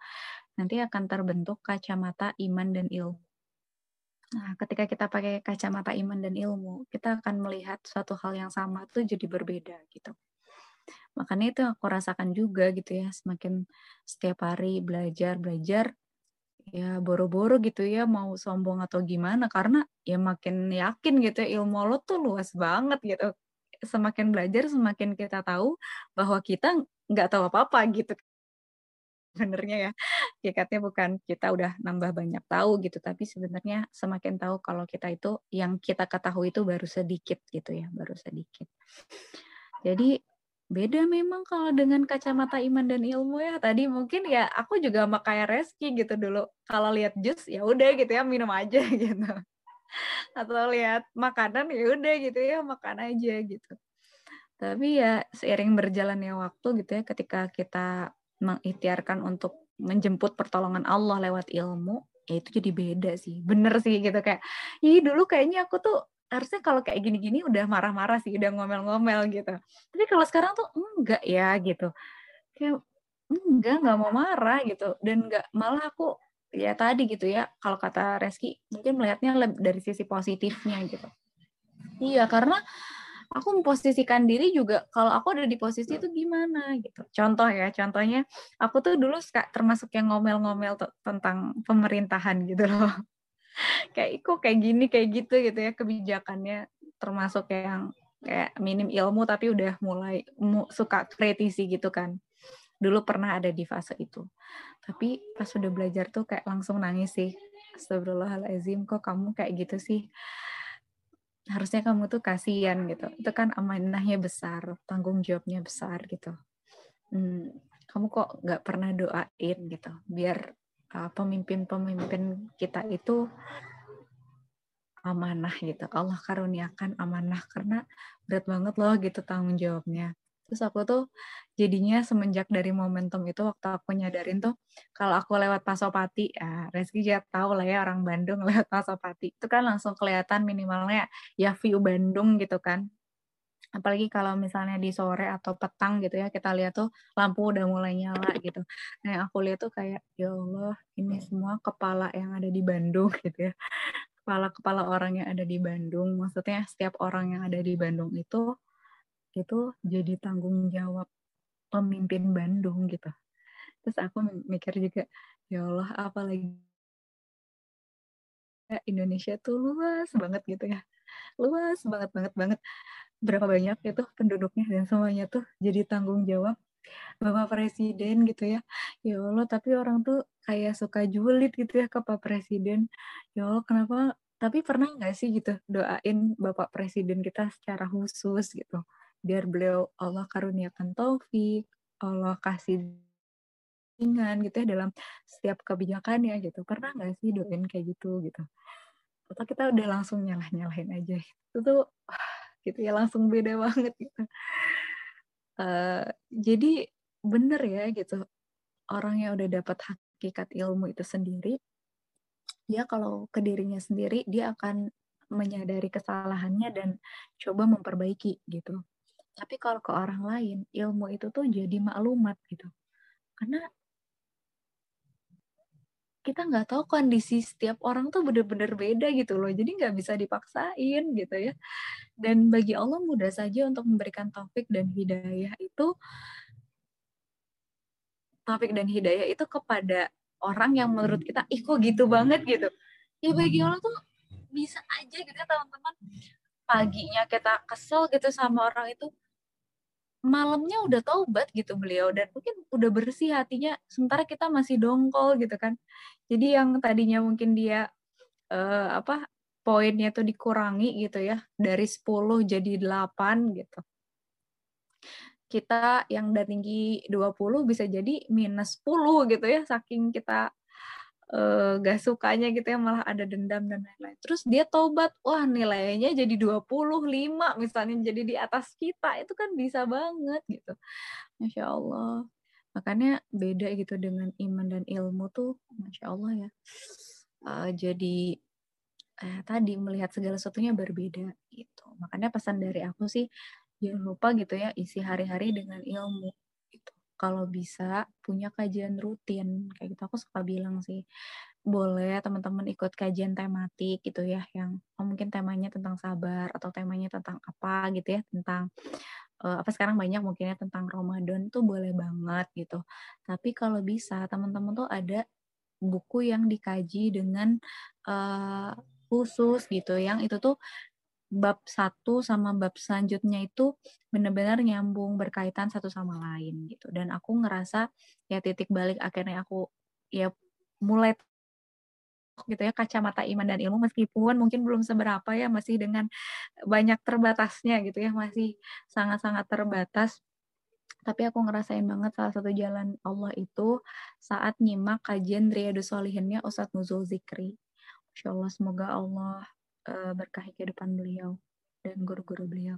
nanti akan terbentuk kacamata iman dan ilmu. Nah, ketika kita pakai kacamata iman dan ilmu, kita akan melihat suatu hal yang sama itu jadi berbeda gitu. Makanya itu aku rasakan juga gitu ya, semakin setiap hari belajar, belajar, ya boro-boro gitu ya mau sombong atau gimana, karena ya makin yakin gitu ya ilmu lo tuh luas banget gitu. Semakin belajar, semakin kita tahu bahwa kita nggak tahu apa-apa gitu sebenarnya ya hakikatnya bukan kita udah nambah banyak tahu gitu tapi sebenarnya semakin tahu kalau kita itu yang kita ketahui itu baru sedikit gitu ya baru sedikit. Jadi beda memang kalau dengan kacamata iman dan ilmu ya. Tadi mungkin ya aku juga sama kayak Reski gitu dulu. Kalau lihat jus ya udah gitu ya minum aja gitu. Atau lihat makanan ya udah gitu ya makan aja gitu. Tapi ya seiring berjalannya waktu gitu ya ketika kita mengikhtiarkan untuk menjemput pertolongan Allah lewat ilmu, ya itu jadi beda sih. Bener sih gitu kayak, ih dulu kayaknya aku tuh harusnya kalau kayak gini-gini udah marah-marah sih, udah ngomel-ngomel gitu. Tapi kalau sekarang tuh enggak ya gitu. Kayak enggak, enggak mau marah gitu. Dan enggak, malah aku ya tadi gitu ya, kalau kata Reski mungkin melihatnya dari sisi positifnya gitu. Iya, karena aku memposisikan diri juga kalau aku ada di posisi itu gimana gitu. Contoh ya, contohnya aku tuh dulu suka termasuk yang ngomel-ngomel tentang pemerintahan gitu loh. kayak kok kayak gini kayak gitu gitu ya kebijakannya termasuk yang kayak minim ilmu tapi udah mulai mu, suka kritisi gitu kan. Dulu pernah ada di fase itu. Tapi pas udah belajar tuh kayak langsung nangis sih. Astagfirullahaladzim kok kamu kayak gitu sih harusnya kamu tuh kasihan gitu. Itu kan amanahnya besar, tanggung jawabnya besar gitu. Hmm, kamu kok nggak pernah doain gitu, biar uh, pemimpin-pemimpin kita itu amanah gitu. Allah karuniakan amanah karena berat banget loh gitu tanggung jawabnya. Terus aku tuh jadinya semenjak dari momentum itu waktu aku nyadarin tuh kalau aku lewat Pasopati, ya Reski juga tahu lah ya orang Bandung lewat Pasopati, itu kan langsung kelihatan minimalnya ya view Bandung gitu kan. Apalagi kalau misalnya di sore atau petang gitu ya, kita lihat tuh lampu udah mulai nyala gitu. Nah, aku lihat tuh kayak, ya Allah, ini semua kepala yang ada di Bandung gitu ya. kepala-kepala orang yang ada di Bandung, maksudnya setiap orang yang ada di Bandung itu itu jadi tanggung jawab pemimpin Bandung gitu. Terus aku mikir juga, ya Allah apalagi Indonesia tuh luas banget gitu ya. Luas banget banget banget. Berapa banyak itu penduduknya dan semuanya tuh jadi tanggung jawab Bapak Presiden gitu ya. Ya Allah, tapi orang tuh kayak suka julid gitu ya ke Pak Presiden. Ya Allah, kenapa? Tapi pernah nggak sih gitu doain Bapak Presiden kita secara khusus gitu. Biar beliau Allah karuniakan taufik, Allah kasih dengan gitu ya dalam setiap kebijakannya gitu. Pernah nggak sih doain kayak gitu gitu? Atau kita udah langsung nyalah-nyalahin aja. Itu tuh gitu ya langsung beda banget gitu. Uh, jadi bener ya gitu orang yang udah dapat hakikat ilmu itu sendiri dia kalau ke dirinya sendiri dia akan menyadari kesalahannya dan coba memperbaiki gitu tapi kalau ke orang lain ilmu itu tuh jadi maklumat gitu. Karena kita nggak tahu kondisi setiap orang tuh bener-bener beda gitu loh. Jadi nggak bisa dipaksain gitu ya. Dan bagi Allah mudah saja untuk memberikan taufik dan hidayah itu taufik dan hidayah itu kepada orang yang menurut kita ih kok gitu banget gitu. Ya bagi Allah tuh bisa aja gitu teman-teman. Paginya kita kesel gitu sama orang itu malamnya udah taubat gitu beliau dan mungkin udah bersih hatinya sementara kita masih dongkol gitu kan jadi yang tadinya mungkin dia uh, apa poinnya tuh dikurangi gitu ya dari 10 jadi 8 gitu. Kita yang udah tinggi 20 bisa jadi minus 10 gitu ya saking kita uh, gak sukanya gitu ya malah ada dendam dan lain-lain. Terus dia tobat, wah nilainya jadi 25 misalnya jadi di atas kita itu kan bisa banget gitu. Masya Allah. Makanya beda gitu dengan iman dan ilmu tuh, Masya Allah ya. Uh, jadi eh, tadi melihat segala sesuatunya berbeda gitu. Makanya pesan dari aku sih jangan lupa gitu ya isi hari-hari dengan ilmu. Kalau bisa punya kajian rutin kayak gitu aku suka bilang sih boleh teman-teman ikut kajian tematik gitu ya yang oh, mungkin temanya tentang sabar atau temanya tentang apa gitu ya tentang uh, apa sekarang banyak mungkinnya tentang Ramadan tuh boleh banget gitu. Tapi kalau bisa teman-teman tuh ada buku yang dikaji dengan uh, khusus gitu yang itu tuh bab satu sama bab selanjutnya itu benar-benar nyambung berkaitan satu sama lain gitu. Dan aku ngerasa ya titik balik akhirnya aku ya mulai gitu ya kacamata iman dan ilmu meskipun mungkin belum seberapa ya masih dengan banyak terbatasnya gitu ya masih sangat-sangat terbatas. Tapi aku ngerasain banget salah satu jalan Allah itu saat nyimak kajian Riyadus Solihinnya Ustadz Nuzul Zikri. Insya Allah semoga Allah uh, berkahi kehidupan beliau dan guru-guru beliau.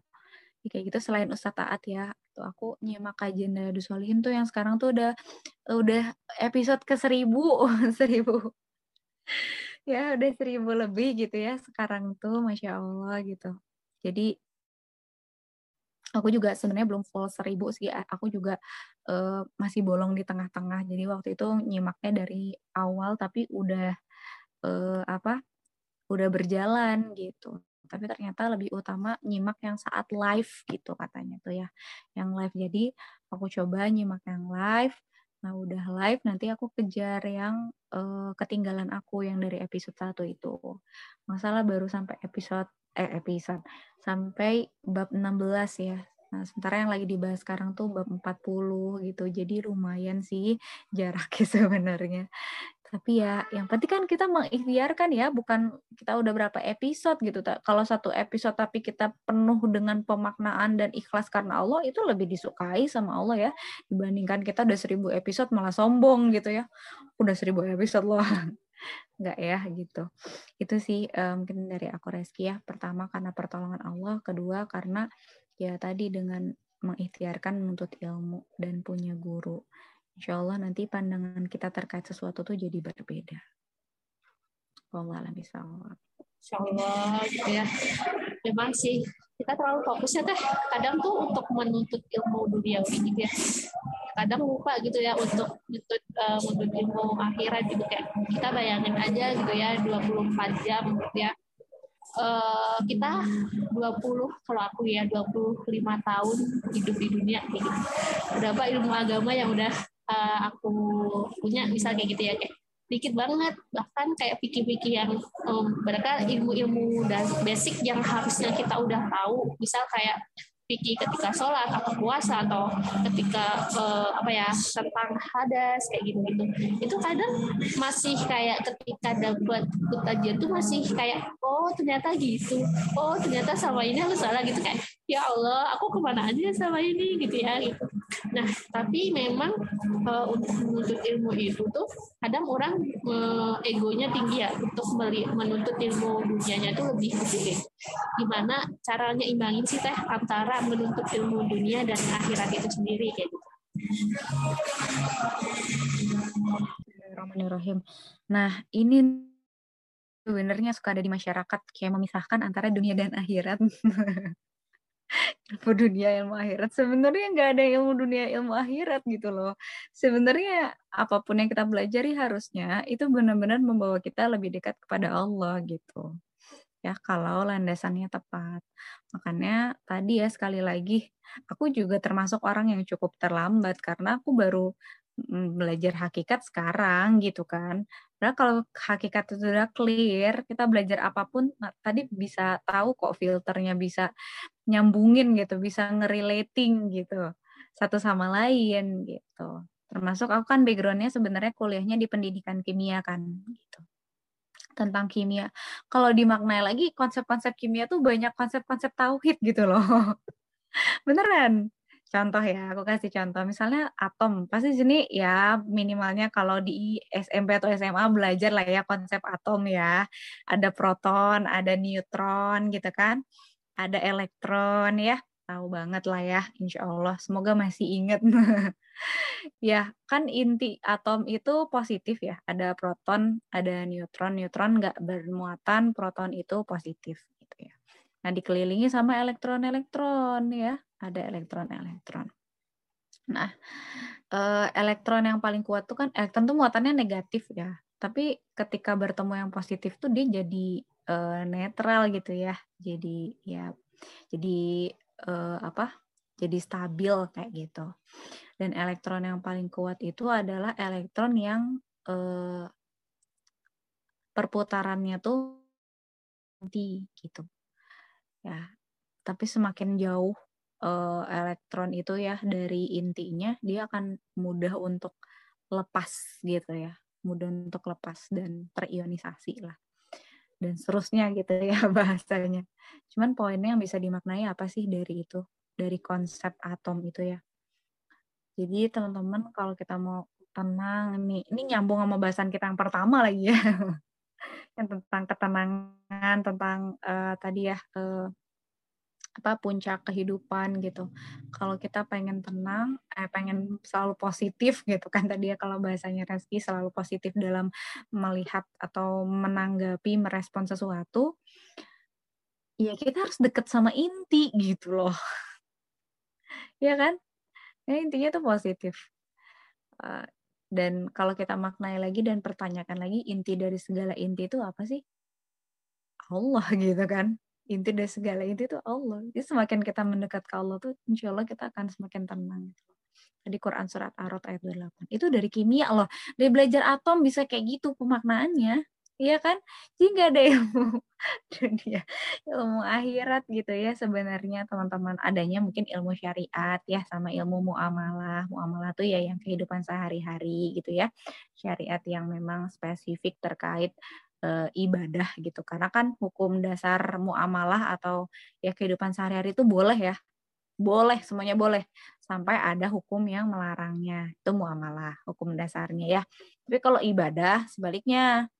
Ya, kayak gitu selain Ustadz Taat ya, tuh aku nyimak kajian dari Solihin tuh yang sekarang tuh udah udah episode ke seribu, seribu. ya udah seribu lebih gitu ya sekarang tuh, masya Allah gitu. Jadi aku juga sebenarnya belum full seribu sih aku juga uh, masih bolong di tengah-tengah jadi waktu itu nyimaknya dari awal tapi udah uh, apa udah berjalan gitu. Tapi ternyata lebih utama nyimak yang saat live gitu katanya tuh ya. Yang live jadi aku coba nyimak yang live. Nah udah live nanti aku kejar yang uh, ketinggalan aku yang dari episode satu itu. Masalah baru sampai episode eh episode sampai bab 16 ya. Nah, sementara yang lagi dibahas sekarang tuh bab 40 gitu. Jadi lumayan sih jaraknya sebenarnya. Tapi ya yang penting kan kita mengikhtiarkan ya, bukan kita udah berapa episode gitu. Kalau satu episode tapi kita penuh dengan pemaknaan dan ikhlas karena Allah itu lebih disukai sama Allah ya dibandingkan kita udah seribu episode malah sombong gitu ya. Udah seribu episode loh. Enggak ya gitu. Itu sih um, mungkin dari aku Reski ya. Pertama karena pertolongan Allah, kedua karena ya tadi dengan mengikhtiarkan menuntut ilmu dan punya guru Insya Allah nanti pandangan kita terkait sesuatu tuh jadi berbeda. Allah bisa Insya Allah gitu ya. Memang sih kita terlalu fokus ya teh. Kadang tuh untuk menuntut ilmu dunia ini ya. kadang lupa gitu ya untuk menuntut uh, ilmu akhirat gitu kayak kita bayangin aja gitu ya 24 jam gitu ya uh, kita 20 kalau aku ya 25 tahun hidup di dunia gitu. Berapa ilmu agama yang udah uh, aku punya misal kayak gitu ya kayak dikit banget. Bahkan kayak pikir-pikir yang um, mereka ilmu-ilmu dan basic yang harusnya kita udah tahu. Misal kayak fikih ketika sholat atau puasa atau ketika uh, apa ya tentang hadas kayak gitu gitu itu kadang masih kayak ketika dapat kutajian tuh masih kayak oh ternyata gitu. Oh ternyata sama ini aku salah gitu kayak ya Allah aku ke mana aja sama ini? Gitu ya gitu nah tapi memang uh, untuk menuntut ilmu itu tuh kadang orang uh, egonya tinggi ya untuk menuntut ilmu dunianya itu lebih gede gimana caranya imbangin sih teh antara menuntut ilmu dunia dan akhirat itu sendiri kayak gitu Bismillahirrahmanirrahim. Nah, ini sebenarnya suka ada di masyarakat kayak memisahkan antara dunia dan akhirat. ilmu dunia ilmu akhirat. Sebenarnya nggak ada ilmu dunia ilmu akhirat gitu loh. Sebenarnya apa pun yang kita pelajari harusnya itu benar-benar membawa kita lebih dekat kepada Allah gitu. Ya kalau landasannya tepat. Makanya tadi ya sekali lagi aku juga termasuk orang yang cukup terlambat karena aku baru belajar hakikat sekarang gitu kan karena kalau hakikat itu sudah clear, kita belajar apa pun nah, tadi bisa tahu kok filternya bisa nyambungin gitu, bisa ngerelating gitu satu sama lain gitu. Termasuk aku kan backgroundnya sebenarnya kuliahnya di pendidikan kimia kan gitu tentang kimia. Kalau dimaknai lagi konsep-konsep kimia tuh banyak konsep-konsep tauhid gitu loh. Beneran contoh ya, aku kasih contoh. Misalnya atom, pasti sini ya minimalnya kalau di SMP atau SMA belajar lah ya konsep atom ya. Ada proton, ada neutron gitu kan. Ada elektron ya. Tahu banget lah ya, insya Allah. Semoga masih ingat. ya, kan inti atom itu positif ya. Ada proton, ada neutron. Neutron nggak bermuatan, proton itu positif gitu ya. Nah, dikelilingi sama elektron-elektron ya ada elektron-elektron. Nah, eh, elektron yang paling kuat tuh kan elektron tuh muatannya negatif ya. Tapi ketika bertemu yang positif tuh dia jadi uh, netral gitu ya. Jadi ya jadi uh, apa? Jadi stabil kayak gitu. Dan elektron yang paling kuat itu adalah elektron yang perputarannya tuh nanti gitu. Ya. Tapi semakin jauh uh, elektron itu ya dari intinya dia akan mudah untuk lepas gitu ya mudah untuk lepas dan terionisasi lah dan seterusnya gitu ya bahasanya. Cuman poinnya yang bisa dimaknai apa sih dari itu dari konsep atom itu ya? Jadi teman-teman kalau kita mau tenang nih ini nyambung sama bahasan kita yang pertama lagi ya. Yang tentang ketenangan tentang uh, tadi ya uh, apa puncak kehidupan gitu. Kalau kita pengen tenang, eh pengen selalu positif gitu kan tadi ya kalau bahasanya Reski selalu positif dalam melihat atau menanggapi merespon sesuatu, ya kita harus deket sama inti gitu loh. ya kan? Ya intinya tuh positif. Uh, dan kalau kita maknai lagi dan pertanyakan lagi inti dari segala inti itu apa sih? Allah gitu kan inti dari segala inti itu Allah. Jadi semakin kita mendekat ke Allah tuh insya Allah kita akan semakin tenang. Gitu. Tadi Quran Surat Ar-Rod ayat 28. Itu dari kimia Allah. Dari belajar atom bisa kayak gitu pemaknaannya. Iya kan? Jadi nggak ada ilmu dunia, ilmu akhirat gitu ya sebenarnya teman-teman. Adanya mungkin ilmu syariat ya sama ilmu muamalah. Muamalah tuh ya yang kehidupan sehari-hari gitu ya. Syariat yang memang spesifik terkait e, ibadah gitu. Karena kan hukum dasar muamalah atau ya kehidupan sehari-hari itu boleh ya. Boleh, semuanya boleh. Sampai ada hukum yang melarangnya. Itu muamalah, hukum dasarnya ya. Tapi kalau ibadah sebaliknya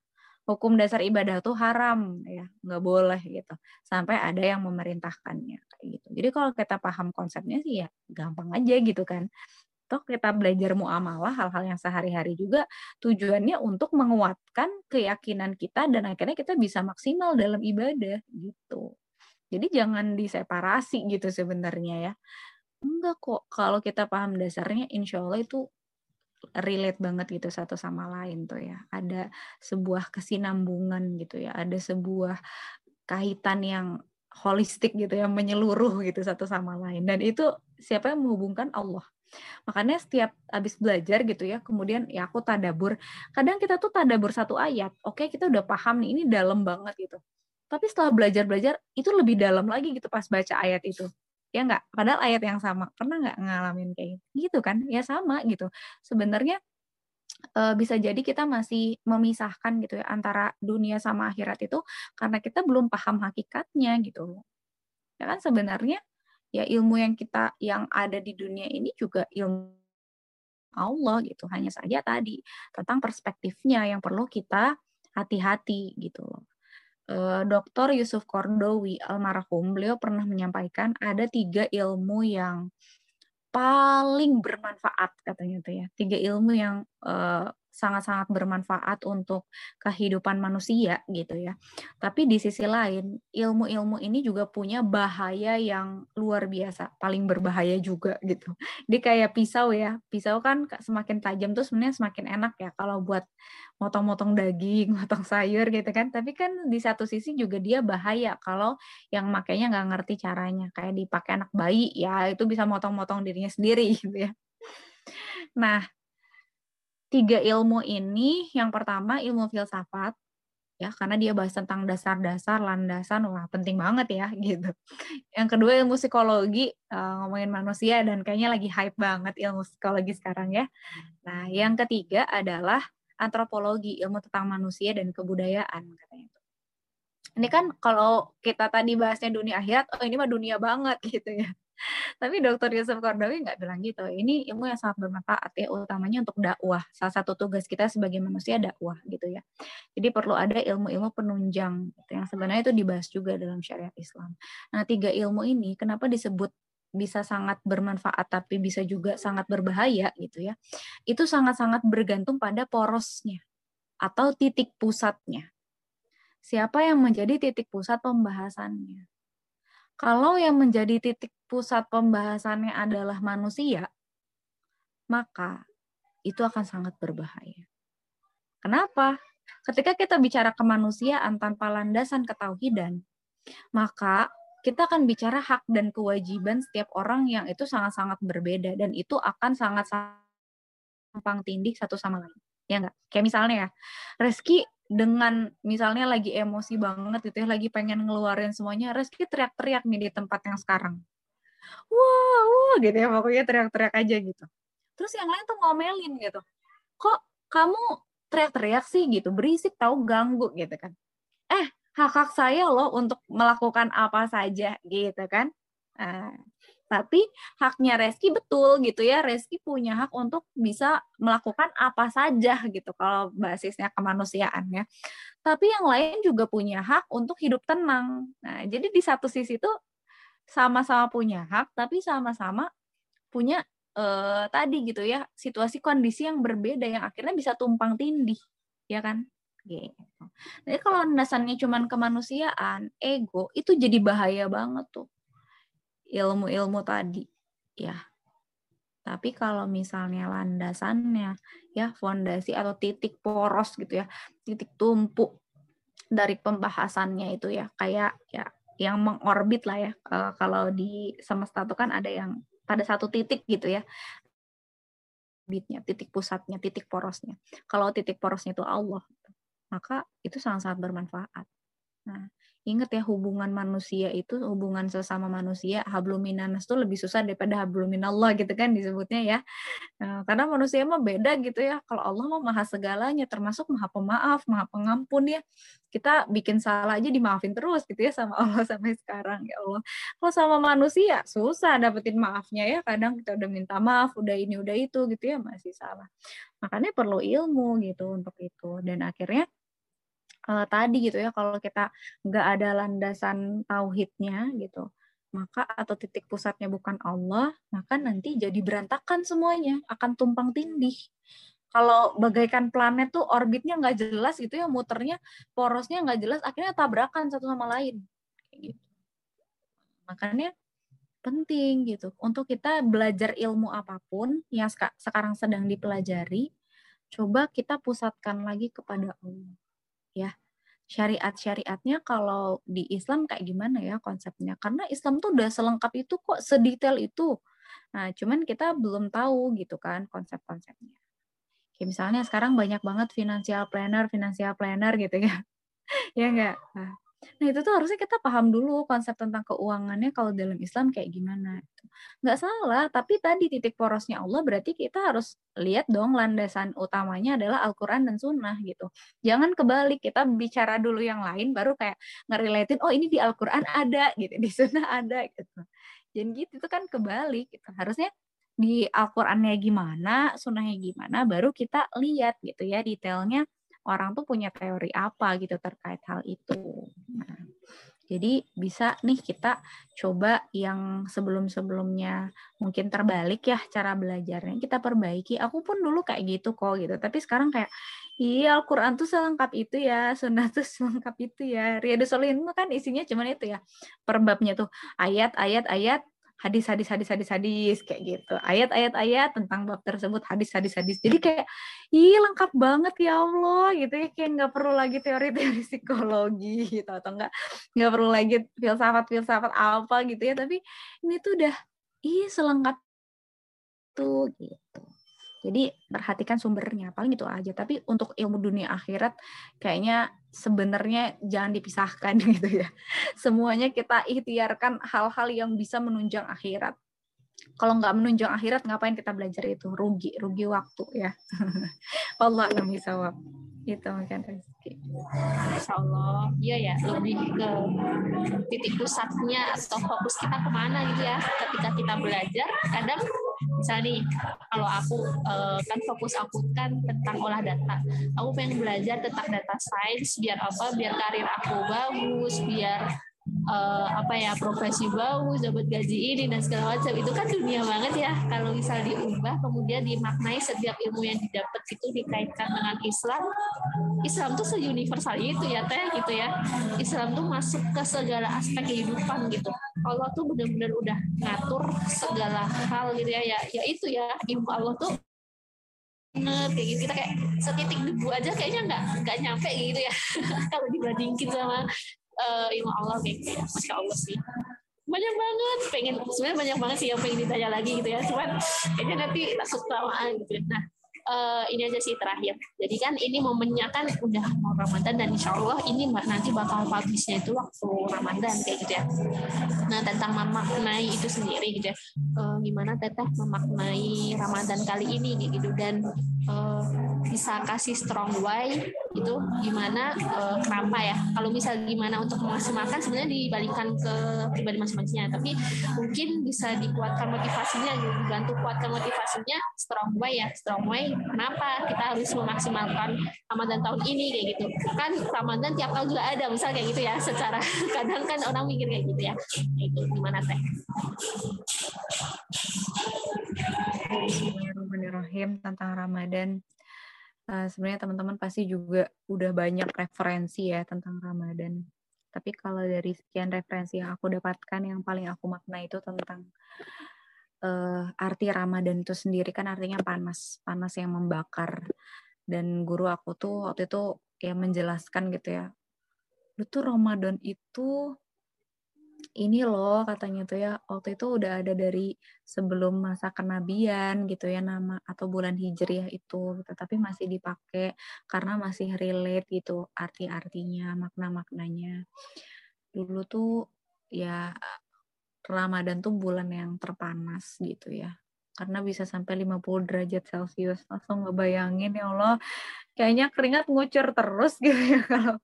hukum dasar ibadah tuh haram ya nggak boleh gitu sampai ada yang memerintahkannya kayak gitu jadi kalau kita paham konsepnya sih ya gampang aja gitu kan toh kita belajar muamalah hal-hal yang sehari-hari juga tujuannya untuk menguatkan keyakinan kita dan akhirnya kita bisa maksimal dalam ibadah gitu. Jadi jangan diseparasi gitu sebenarnya ya. Enggak kok. Kalau kita paham dasarnya, insya Allah itu relate banget gitu satu sama lain tuh ya. Ada sebuah kesinambungan gitu ya. Ada sebuah kaitan yang holistik gitu ya, menyeluruh gitu satu sama lain. Dan itu siapa yang menghubungkan Allah. Makanya setiap habis belajar gitu ya, kemudian ya aku tadabur. Kadang kita tuh tadabur satu ayat, oke kita udah paham nih, ini dalam banget gitu. Tapi setelah belajar-belajar, itu lebih dalam lagi gitu pas baca ayat itu. Ya enggak? Padahal ayat yang sama. Pernah nggak ngalamin kayak gitu kan? Ya sama gitu. Sebenarnya bisa jadi kita masih memisahkan gitu ya antara dunia sama akhirat itu karena kita belum paham hakikatnya gitu. Ya kan sebenarnya ya ilmu yang kita yang ada di dunia ini juga ilmu Allah gitu. Hanya saja tadi tentang perspektifnya yang perlu kita hati-hati gitu loh. Eh, Dr. Yusuf Kordowi almarhum beliau pernah menyampaikan ada tiga ilmu yang paling bermanfaat katanya tuh ya tiga ilmu yang uh, sangat-sangat bermanfaat untuk kehidupan manusia gitu ya. Tapi di sisi lain, ilmu-ilmu ini juga punya bahaya yang luar biasa, paling berbahaya juga gitu. Dia kayak pisau ya. Pisau kan semakin tajam tuh sebenarnya semakin enak ya kalau buat motong-motong daging, motong sayur gitu kan. Tapi kan di satu sisi juga dia bahaya kalau yang makainya nggak ngerti caranya. Kayak dipakai anak bayi ya itu bisa motong-motong dirinya sendiri gitu ya. Nah, tiga ilmu ini yang pertama ilmu filsafat ya karena dia bahas tentang dasar-dasar landasan wah penting banget ya gitu. Yang kedua ilmu psikologi uh, ngomongin manusia dan kayaknya lagi hype banget ilmu psikologi sekarang ya. Nah, yang ketiga adalah antropologi, ilmu tentang manusia dan kebudayaan katanya. Ini kan kalau kita tadi bahasnya dunia akhirat, oh ini mah dunia banget gitu ya. Tapi Dokter Yusuf Kordawi nggak bilang gitu. Ini ilmu yang sangat bermanfaat ya, utamanya untuk dakwah. Salah satu tugas kita sebagai manusia dakwah gitu ya. Jadi perlu ada ilmu-ilmu penunjang gitu, yang sebenarnya itu dibahas juga dalam syariat Islam. Nah tiga ilmu ini kenapa disebut bisa sangat bermanfaat tapi bisa juga sangat berbahaya gitu ya. Itu sangat-sangat bergantung pada porosnya atau titik pusatnya. Siapa yang menjadi titik pusat pembahasannya? Kalau yang menjadi titik pusat pembahasannya adalah manusia, maka itu akan sangat berbahaya. Kenapa? Ketika kita bicara kemanusiaan tanpa landasan ketauhidan, maka kita akan bicara hak dan kewajiban setiap orang yang itu sangat-sangat berbeda dan itu akan sangat sampang tindih satu sama lain. Ya enggak? Kayak misalnya ya, Reski dengan misalnya lagi emosi banget gitu ya, lagi pengen ngeluarin semuanya, Reski teriak-teriak nih di tempat yang sekarang. Wah wah gitu ya pokoknya teriak-teriak aja gitu. Terus yang lain tuh ngomelin gitu. Kok kamu teriak-teriak sih gitu berisik tahu ganggu gitu kan. Eh hak hak saya loh untuk melakukan apa saja gitu kan. Nah, tapi haknya Reski betul gitu ya. Reski punya hak untuk bisa melakukan apa saja gitu kalau basisnya kemanusiaan ya tapi yang lain juga punya hak untuk hidup tenang. Nah jadi di satu sisi tuh sama-sama punya hak tapi sama-sama punya uh, tadi gitu ya situasi kondisi yang berbeda yang akhirnya bisa tumpang tindih ya kan? Gitu. Jadi kalau landasannya cuman kemanusiaan, ego itu jadi bahaya banget tuh ilmu-ilmu tadi ya. Tapi kalau misalnya landasannya ya fondasi atau titik poros gitu ya, titik tumpuk dari pembahasannya itu ya kayak ya yang mengorbit lah ya. Uh, kalau di semesta itu kan ada yang pada satu titik gitu ya. Bitnya, titik pusatnya, titik porosnya. Kalau titik porosnya itu Allah, maka itu sangat-sangat bermanfaat. Nah, ingat ya hubungan manusia itu hubungan sesama manusia habluminanas itu lebih susah daripada habluminallah gitu kan disebutnya ya. Nah, karena manusia mah beda gitu ya. Kalau Allah mah maha segalanya termasuk maha pemaaf maha pengampun ya. Kita bikin salah aja dimaafin terus gitu ya sama Allah sampai sekarang ya Allah. Kalau sama manusia susah dapetin maafnya ya. Kadang kita udah minta maaf udah ini udah itu gitu ya masih salah. Makanya perlu ilmu gitu untuk itu. Dan akhirnya uh, tadi gitu ya kalau kita nggak ada landasan tauhidnya gitu maka atau titik pusatnya bukan Allah maka nanti jadi berantakan semuanya akan tumpang tindih. Kalau bagaikan planet tuh orbitnya nggak jelas gitu ya muternya porosnya nggak jelas akhirnya tabrakan satu sama lain. Gitu. Makanya penting gitu untuk kita belajar ilmu apa pun yang sekarang sedang dipelajari coba kita pusatkan lagi kepada Allah ya. Syariat-syariatnya kalau di Islam kayak gimana ya konsepnya? Karena Islam tuh udah selengkap itu kok sedetail itu. Nah cuman kita belum tahu gitu kan konsep-konsepnya. Kayak misalnya sekarang banyak banget financial planner financial planner gitu ya. Ya enggak nah, Nah itu tuh harusnya kita paham dulu konsep tentang keuangannya kalau dalam Islam kayak gimana. Gitu. Nggak salah, tapi tadi titik porosnya Allah berarti kita harus lihat dong landasan utamanya adalah Al-Quran dan Sunnah gitu. Jangan kebalik, kita bicara dulu yang lain baru kayak ngerelatin, oh ini di Al-Quran ada gitu, di Sunnah ada gitu. Jadi gitu itu kan kebalik gitu. Harusnya di Al-Qur'annya gimana, sunnahnya gimana, baru kita lihat gitu ya detailnya orang tuh punya teori apa gitu terkait hal itu. Nah, jadi bisa nih kita coba yang sebelum-sebelumnya mungkin terbalik ya cara belajarnya kita perbaiki. Aku pun dulu kayak gitu kok gitu. Tapi sekarang kayak iya Al-Qur'an tuh selengkap itu ya, sunnah tuh selengkap itu ya. Riyadus Shalihin kan isinya cuman itu ya. Perbabnya tuh ayat ayat ayat hadis hadis hadis hadis hadis kayak gitu. Ayat-ayat ayat tentang bab tersebut hadis hadis hadis. Jadi kayak ih lengkap banget ya Allah gitu ya. Kayak nggak perlu lagi teori-teori psikologi gitu atau enggak nggak perlu lagi filsafat filsafat apa gitu ya. Tapi ini tuh udah ih selengkap tuh gitu. Jadi perhatikan sumbernya, paling itu aja. Tapi untuk ilmu dunia akhirat kayaknya sebenarnya jangan dipisahkan gitu ya. Semuanya kita ikhtiarkan hal-hal yang bisa menunjang akhirat. Kalau nggak menunjang akhirat, ngapain kita belajar itu? Rugi, rugi waktu ya. Allah alam bisawab itu mungkin rezeki. Insya Allah, iya ya lebih ke titik pusatnya atau fokus kita ke mana gitu ya. Ketika kita belajar, kadang misalnya nih kalau aku uh, kan fokus aku kan tentang olah data. Aku pengen belajar tentang data science biar apa? Biar karir aku bagus biar uh, apa ya profesi bagus dapat gaji ini dan segala macam. Itu kan dunia banget ya. Kalau misal diubah kemudian dimaknai setiap ilmu yang didapat itu dikaitkan dengan Islam Islam tuh seuniversal itu ya teh gitu ya. Islam tuh masuk ke segala aspek kehidupan gitu. Allah tuh benar-benar udah ngatur segala hal gitu ya. Ya, ya itu ya ilmu Allah tuh bener kayak gitu. Kita kayak setitik debu aja kayaknya nggak nggak nyampe gitu ya. Kalau dibandingin sama uh, ilmu Allah kayak gitu ya masya Allah sih banyak banget pengen sebenarnya banyak banget sih yang pengen ditanya lagi gitu ya cuman kayaknya nanti takut kelamaan gitu ya. nah uh, ini aja sih terakhir. Jadi kan ini momennya kan udah mau Ramadan dan insya Allah ini nanti bakal publishnya itu waktu Ramadan kayak gitu ya. Nah tentang memaknai itu sendiri gitu ya. Uh, gimana teteh memaknai Ramadan kali ini gitu dan uh, bisa kasih strong why itu gimana uh, kenapa ya? Kalau misal gimana untuk memaksimalkan sebenarnya dibalikan ke pribadi masing-masingnya. Tapi mungkin bisa dikuatkan motivasinya dibantu kuatkan motivasinya strong why ya. Strong why kenapa kita harus memaksimalkan Ramadan tahun ini kayak gitu. Kan Ramadan tiap tahun juga ada misal kayak gitu ya secara kadang kan orang mikir kayak gitu ya. Itu gimana teh? Bismillahirrahmanirrahim tentang Ramadan. Uh, sebenarnya teman-teman pasti juga udah banyak referensi ya tentang Ramadan. Tapi kalau dari sekian referensi yang aku dapatkan, yang paling aku makna itu tentang uh, arti Ramadan itu sendiri kan artinya panas, panas yang membakar. Dan guru aku tuh waktu itu ya menjelaskan gitu ya, itu Ramadan itu ini loh katanya tuh ya waktu itu udah ada dari sebelum masa kenabian gitu ya nama atau bulan hijriah itu tetapi masih dipakai karena masih relate gitu arti-artinya makna-maknanya. Dulu tuh ya Ramadan tuh bulan yang terpanas gitu ya karena bisa sampai 50 derajat Celcius. Langsung ngebayangin ya Allah, kayaknya keringat ngucur terus gitu ya kalau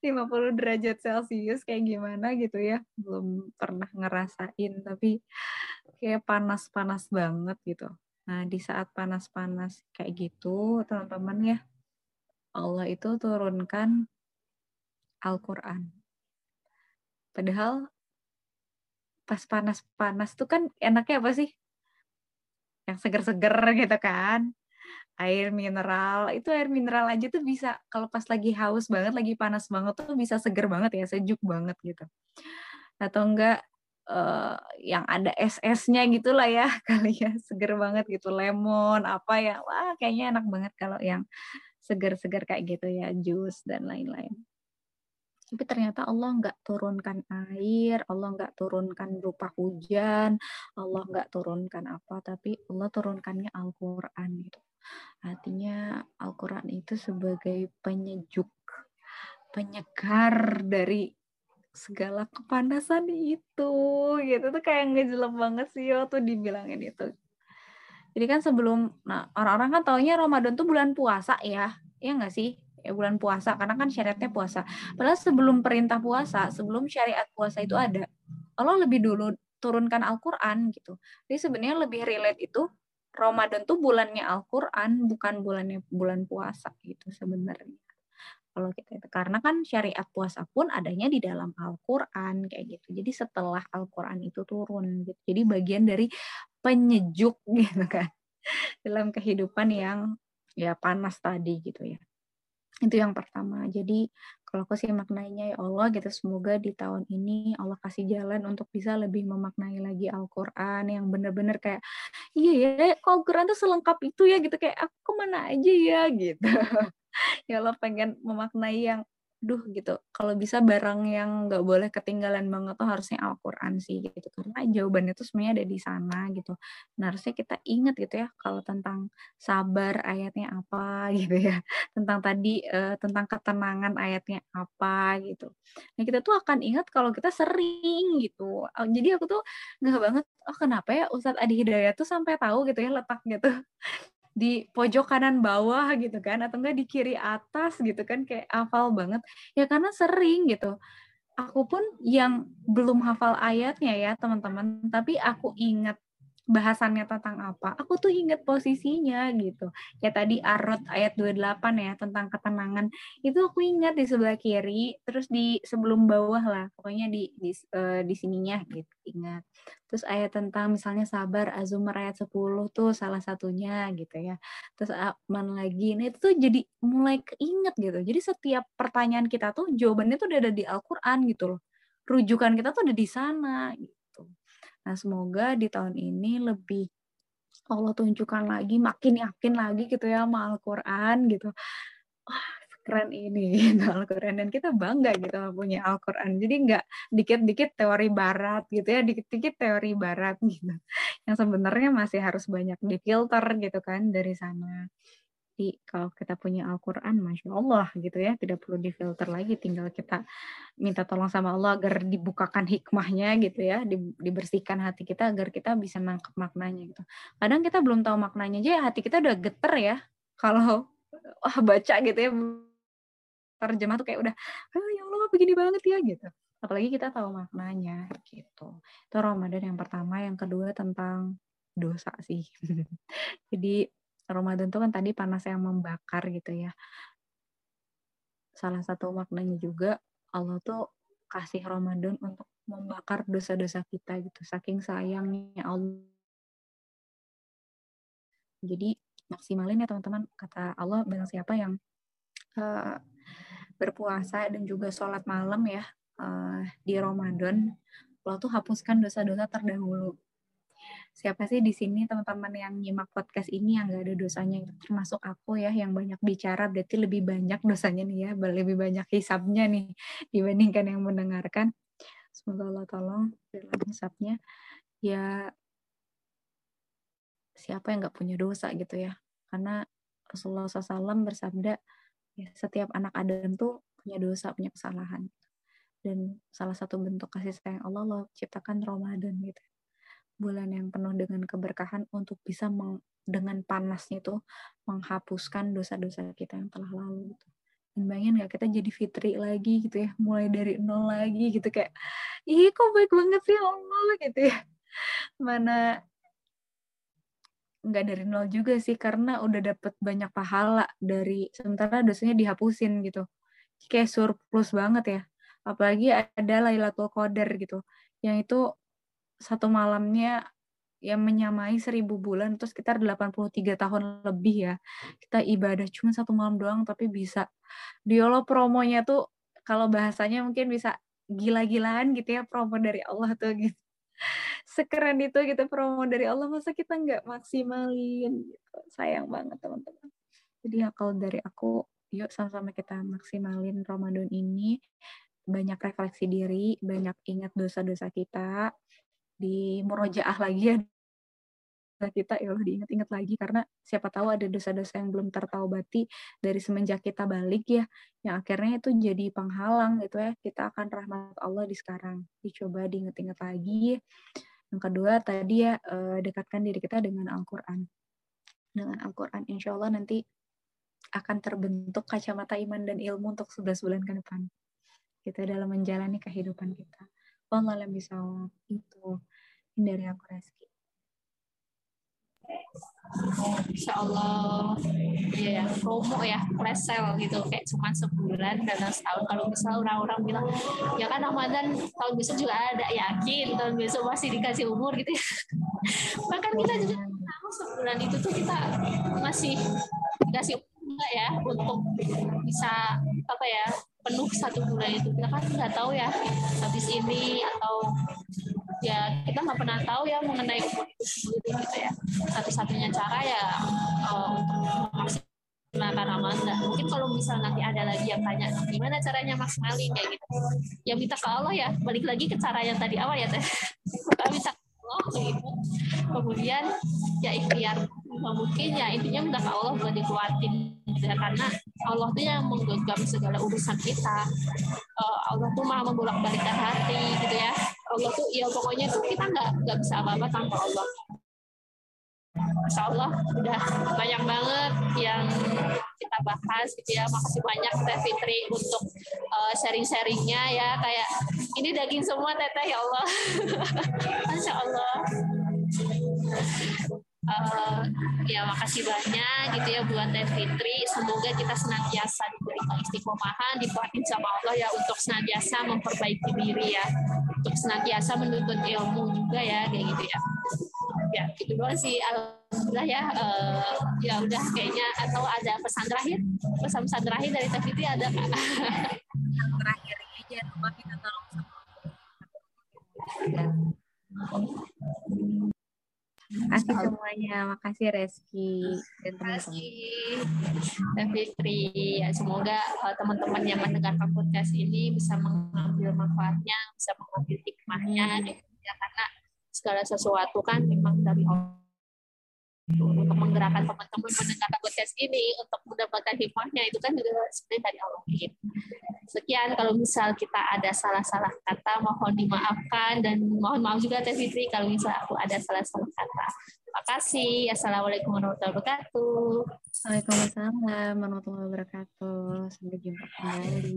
50 derajat Celcius kayak gimana gitu ya. Belum pernah ngerasain, tapi kayak panas-panas banget gitu. Nah, di saat panas-panas kayak gitu, teman-teman ya, Allah itu turunkan Al-Quran. Padahal pas panas-panas tuh kan enaknya apa sih? Yang seger-seger gitu kan. Air mineral itu air mineral aja tuh bisa kalau pas lagi haus banget lagi panas banget tuh bisa seger banget ya sejuk banget gitu. Atau enggak uh, yang ada es-esnya gitulah ya kali ya seger banget gitu. Lemon apa ya wah kayaknya enak banget kalau yang seger-seger kayak gitu ya jus dan lain-lain tapi ternyata Allah nggak turunkan air, Allah nggak turunkan berupa hujan, Allah nggak turunkan apa, tapi Allah turunkannya Al-Quran gitu. Artinya Al-Quran itu sebagai penyejuk, penyegar dari segala kepanasan itu gitu. Tuh kayak ngejelek banget sih waktu dibilangin itu. Jadi kan sebelum nah orang-orang kan taunya Ramadan tuh bulan puasa ya ya nggak sih bulan puasa karena kan syariatnya puasa padahal sebelum perintah puasa sebelum syariat puasa itu ada Allah lebih dulu turunkan Al-Quran gitu jadi sebenarnya lebih relate itu Ramadan tuh bulannya Al-Quran bukan bulannya bulan puasa gitu sebenarnya kalau kita itu karena kan syariat puasa pun adanya di dalam Al-Qur'an kayak gitu. Jadi setelah Al-Qur'an itu turun gitu. Jadi bagian dari penyejuk gitu kan dalam kehidupan yang ya panas tadi gitu ya. Itu yang pertama. Jadi kalau aku sih maknanya ya Allah gitu semoga di tahun ini Allah kasih jalan untuk bisa lebih memaknai lagi Al-Qur'an yang benar-benar kayak iya ya kok Al-Qur'an tuh selengkap itu ya gitu kayak aku mana aja ya gitu. ya Allah pengen memaknai yang duh gitu. Kalau bisa barang yang nggak boleh ketinggalan banget tuh harusnya Al-Quran sih gitu. Karena jawabannya tuh sebenarnya ada di sana gitu. Nah harusnya kita ingat gitu ya kalau tentang sabar ayatnya apa gitu ya. Tentang tadi uh, tentang ketenangan ayatnya apa gitu. Nah kita tuh akan ingat kalau kita sering gitu. Jadi aku tuh nggak banget oh kenapa ya Ustadz Adi Hidayat tuh sampai tahu gitu ya letak gitu di pojok kanan bawah gitu kan atau enggak di kiri atas gitu kan kayak hafal banget. Ya karena sering gitu. Aku pun yang belum hafal ayatnya ya teman-teman. Tapi aku ingat bahasannya tentang apa, aku tuh inget posisinya gitu. Ya tadi Arut ayat 28 ya tentang ketenangan. Itu aku ingat di sebelah kiri, terus di sebelum bawah lah, pokoknya di di, uh, di sininya gitu, ingat. Terus ayat tentang misalnya sabar Azumar ayat 10 tuh salah satunya gitu ya. Terus mana lagi, nah itu tuh jadi mulai keinget gitu. Jadi setiap pertanyaan kita tuh jawabannya tuh udah ada di Al-Qur'an gitu loh. Rujukan kita tuh ada di sana gitu Nah, semoga di tahun ini lebih Allah tunjukkan lagi, makin yakin lagi gitu ya sama Al-Quran gitu. Wah, keren ini gitu Al-Quran. Dan kita bangga gitu punya Al-Quran. Jadi nggak dikit-dikit teori barat gitu ya dikit-dikit teori barat gitu. Yang sebenarnya masih harus banyak difilter gitu kan dari sana jadi kalau kita punya Al-Quran, Masya Allah gitu ya, tidak perlu difilter lagi, tinggal kita minta tolong sama Allah agar dibukakan hikmahnya gitu ya, dibersihkan hati kita agar kita bisa nangkep maknanya gitu. Kadang kita belum tahu maknanya aja, hati kita udah geter ya, kalau wah baca gitu ya, terjemah tuh kayak udah, oh, ya Allah begini banget ya gitu. Apalagi kita tahu maknanya gitu. Itu Ramadan yang pertama, yang kedua tentang dosa sih. Jadi Ramadan itu kan tadi panas yang membakar gitu ya. Salah satu maknanya juga Allah tuh kasih Ramadan untuk membakar dosa-dosa kita gitu. Saking sayangnya Allah. Jadi maksimalin ya teman-teman. Kata Allah barang siapa yang uh, berpuasa dan juga sholat malam ya uh, di Ramadan, Allah tuh hapuskan dosa-dosa terdahulu siapa sih di sini teman-teman yang nyimak podcast ini yang gak ada dosanya? Termasuk aku ya yang banyak bicara berarti lebih banyak dosanya nih ya lebih banyak hisapnya nih dibandingkan yang mendengarkan. Semoga Allah tolong dalam hisapnya. Ya siapa yang nggak punya dosa gitu ya? Karena Rasulullah SAW bersabda ya, setiap anak Adam tuh punya dosa punya kesalahan. Dan salah satu bentuk kasih sayang Allah Allah ciptakan Ramadan gitu bulan yang penuh dengan keberkahan untuk bisa meng, dengan panasnya itu menghapuskan dosa-dosa kita yang telah lalu gitu. Dan bayangin gak kita jadi fitri lagi gitu ya, mulai dari nol lagi gitu kayak, ih kok baik banget sih Allah gitu ya. Mana nggak dari nol juga sih karena udah dapet banyak pahala dari sementara dosanya dihapusin gitu kayak surplus banget ya apalagi ada Lailatul Qadar gitu yang itu satu malamnya yang menyamai seribu bulan terus sekitar 83 tahun lebih ya. Kita ibadah cuma satu malam doang tapi bisa. Diolo promonya tuh kalau bahasanya mungkin bisa gila-gilaan gitu ya promo dari Allah tuh gitu. Sekeren itu gitu promo dari Allah. Masa kita nggak maksimalin gitu? Sayang banget teman-teman. Jadi ya kalau dari aku yuk sama-sama kita maksimalin Ramadan ini. Banyak refleksi diri banyak ingat dosa-dosa kita di murojaah lagi ya. Kita ya Allah diingat-ingat lagi karena siapa tahu ada dosa-dosa yang belum tertaubati dari semenjak kita balik ya yang akhirnya itu jadi penghalang gitu ya. Kita akan rahmat Allah di sekarang. Dicoba diingat-ingat lagi. Yang kedua tadi ya eh, dekatkan diri kita dengan Al-Quran. Dengan Al-Quran insya Allah nanti akan terbentuk kacamata iman dan ilmu untuk 11 bulan ke depan. Kita dalam menjalani kehidupan kita Allah bisa itu. Dari aku Reski. Insya Allah ya. Promo ya flash sale gitu. Kayak cuma sebulan dalam setahun. Kalau misalnya orang-orang bilang ya kan Ramadan tahun besok juga ada. Yakin tahun besok masih dikasih umur gitu ya. Bahkan kita juga tahu sebulan itu tuh kita masih dikasih umur ya untuk bisa apa ya penuh satu bulan itu. Kita kan nggak tahu ya habis ini atau ya kita nggak pernah tahu ya mengenai umur itu sendiri gitu ya. Satu-satunya cara ya uh, untuk memaksimalkan Ramadan. Mungkin kalau misal nanti ada lagi yang tanya gimana caranya maksimalin kayak gitu. Ya minta ke Allah ya balik lagi ke cara yang tadi awal ya teh. Kita minta ke Allah gitu. Kemudian ya ikhtiar. Mungkin ya intinya minta ke Allah buat dikuatin ya karena Allah tuh yang menggenggam segala urusan kita. Uh, Allah tuh maha membolak balikan hati gitu ya. Allah tuh ya pokoknya tuh kita nggak nggak bisa apa-apa tanpa Allah. Masya Allah udah banyak banget yang kita bahas gitu ya. Makasih banyak Teh Fitri untuk uh, sharing-sharingnya ya. Kayak ini daging semua Teteh ya Allah. Masya Allah uh, ya makasih banyak gitu ya buat Teh Fitri. Semoga kita senantiasa diberikan istiqomahan, dikuatin sama Allah ya untuk senantiasa memperbaiki diri ya, untuk senantiasa menuntut ilmu juga ya kayak gitu ya. Ya gitu doang sih. Alhamdulillah ya. Uh, ya udah kayaknya atau ada pesan terakhir, pesan-pesan terakhir dari Teh Fitri ada nggak? terakhir ini lupa kita tolong Makasih semuanya, makasih Reski dan teman-teman. Dan Fitri, ya, semoga uh, teman-teman yang mendengarkan podcast ini bisa mengambil manfaatnya, bisa mengambil hikmahnya, ya, karena segala sesuatu kan memang dari Allah untuk menggerakkan teman-teman mendengarkan podcast ini untuk mendapatkan hikmahnya itu kan juga sebenarnya dari Allah. Sekian kalau misal kita ada salah-salah kata mohon dimaafkan dan mohon maaf juga Teh Fitri kalau misal aku ada salah-salah kata. Terima kasih. Assalamualaikum warahmatullahi wabarakatuh. Waalaikumsalam warahmatullahi wabarakatuh. Sampai jumpa kembali.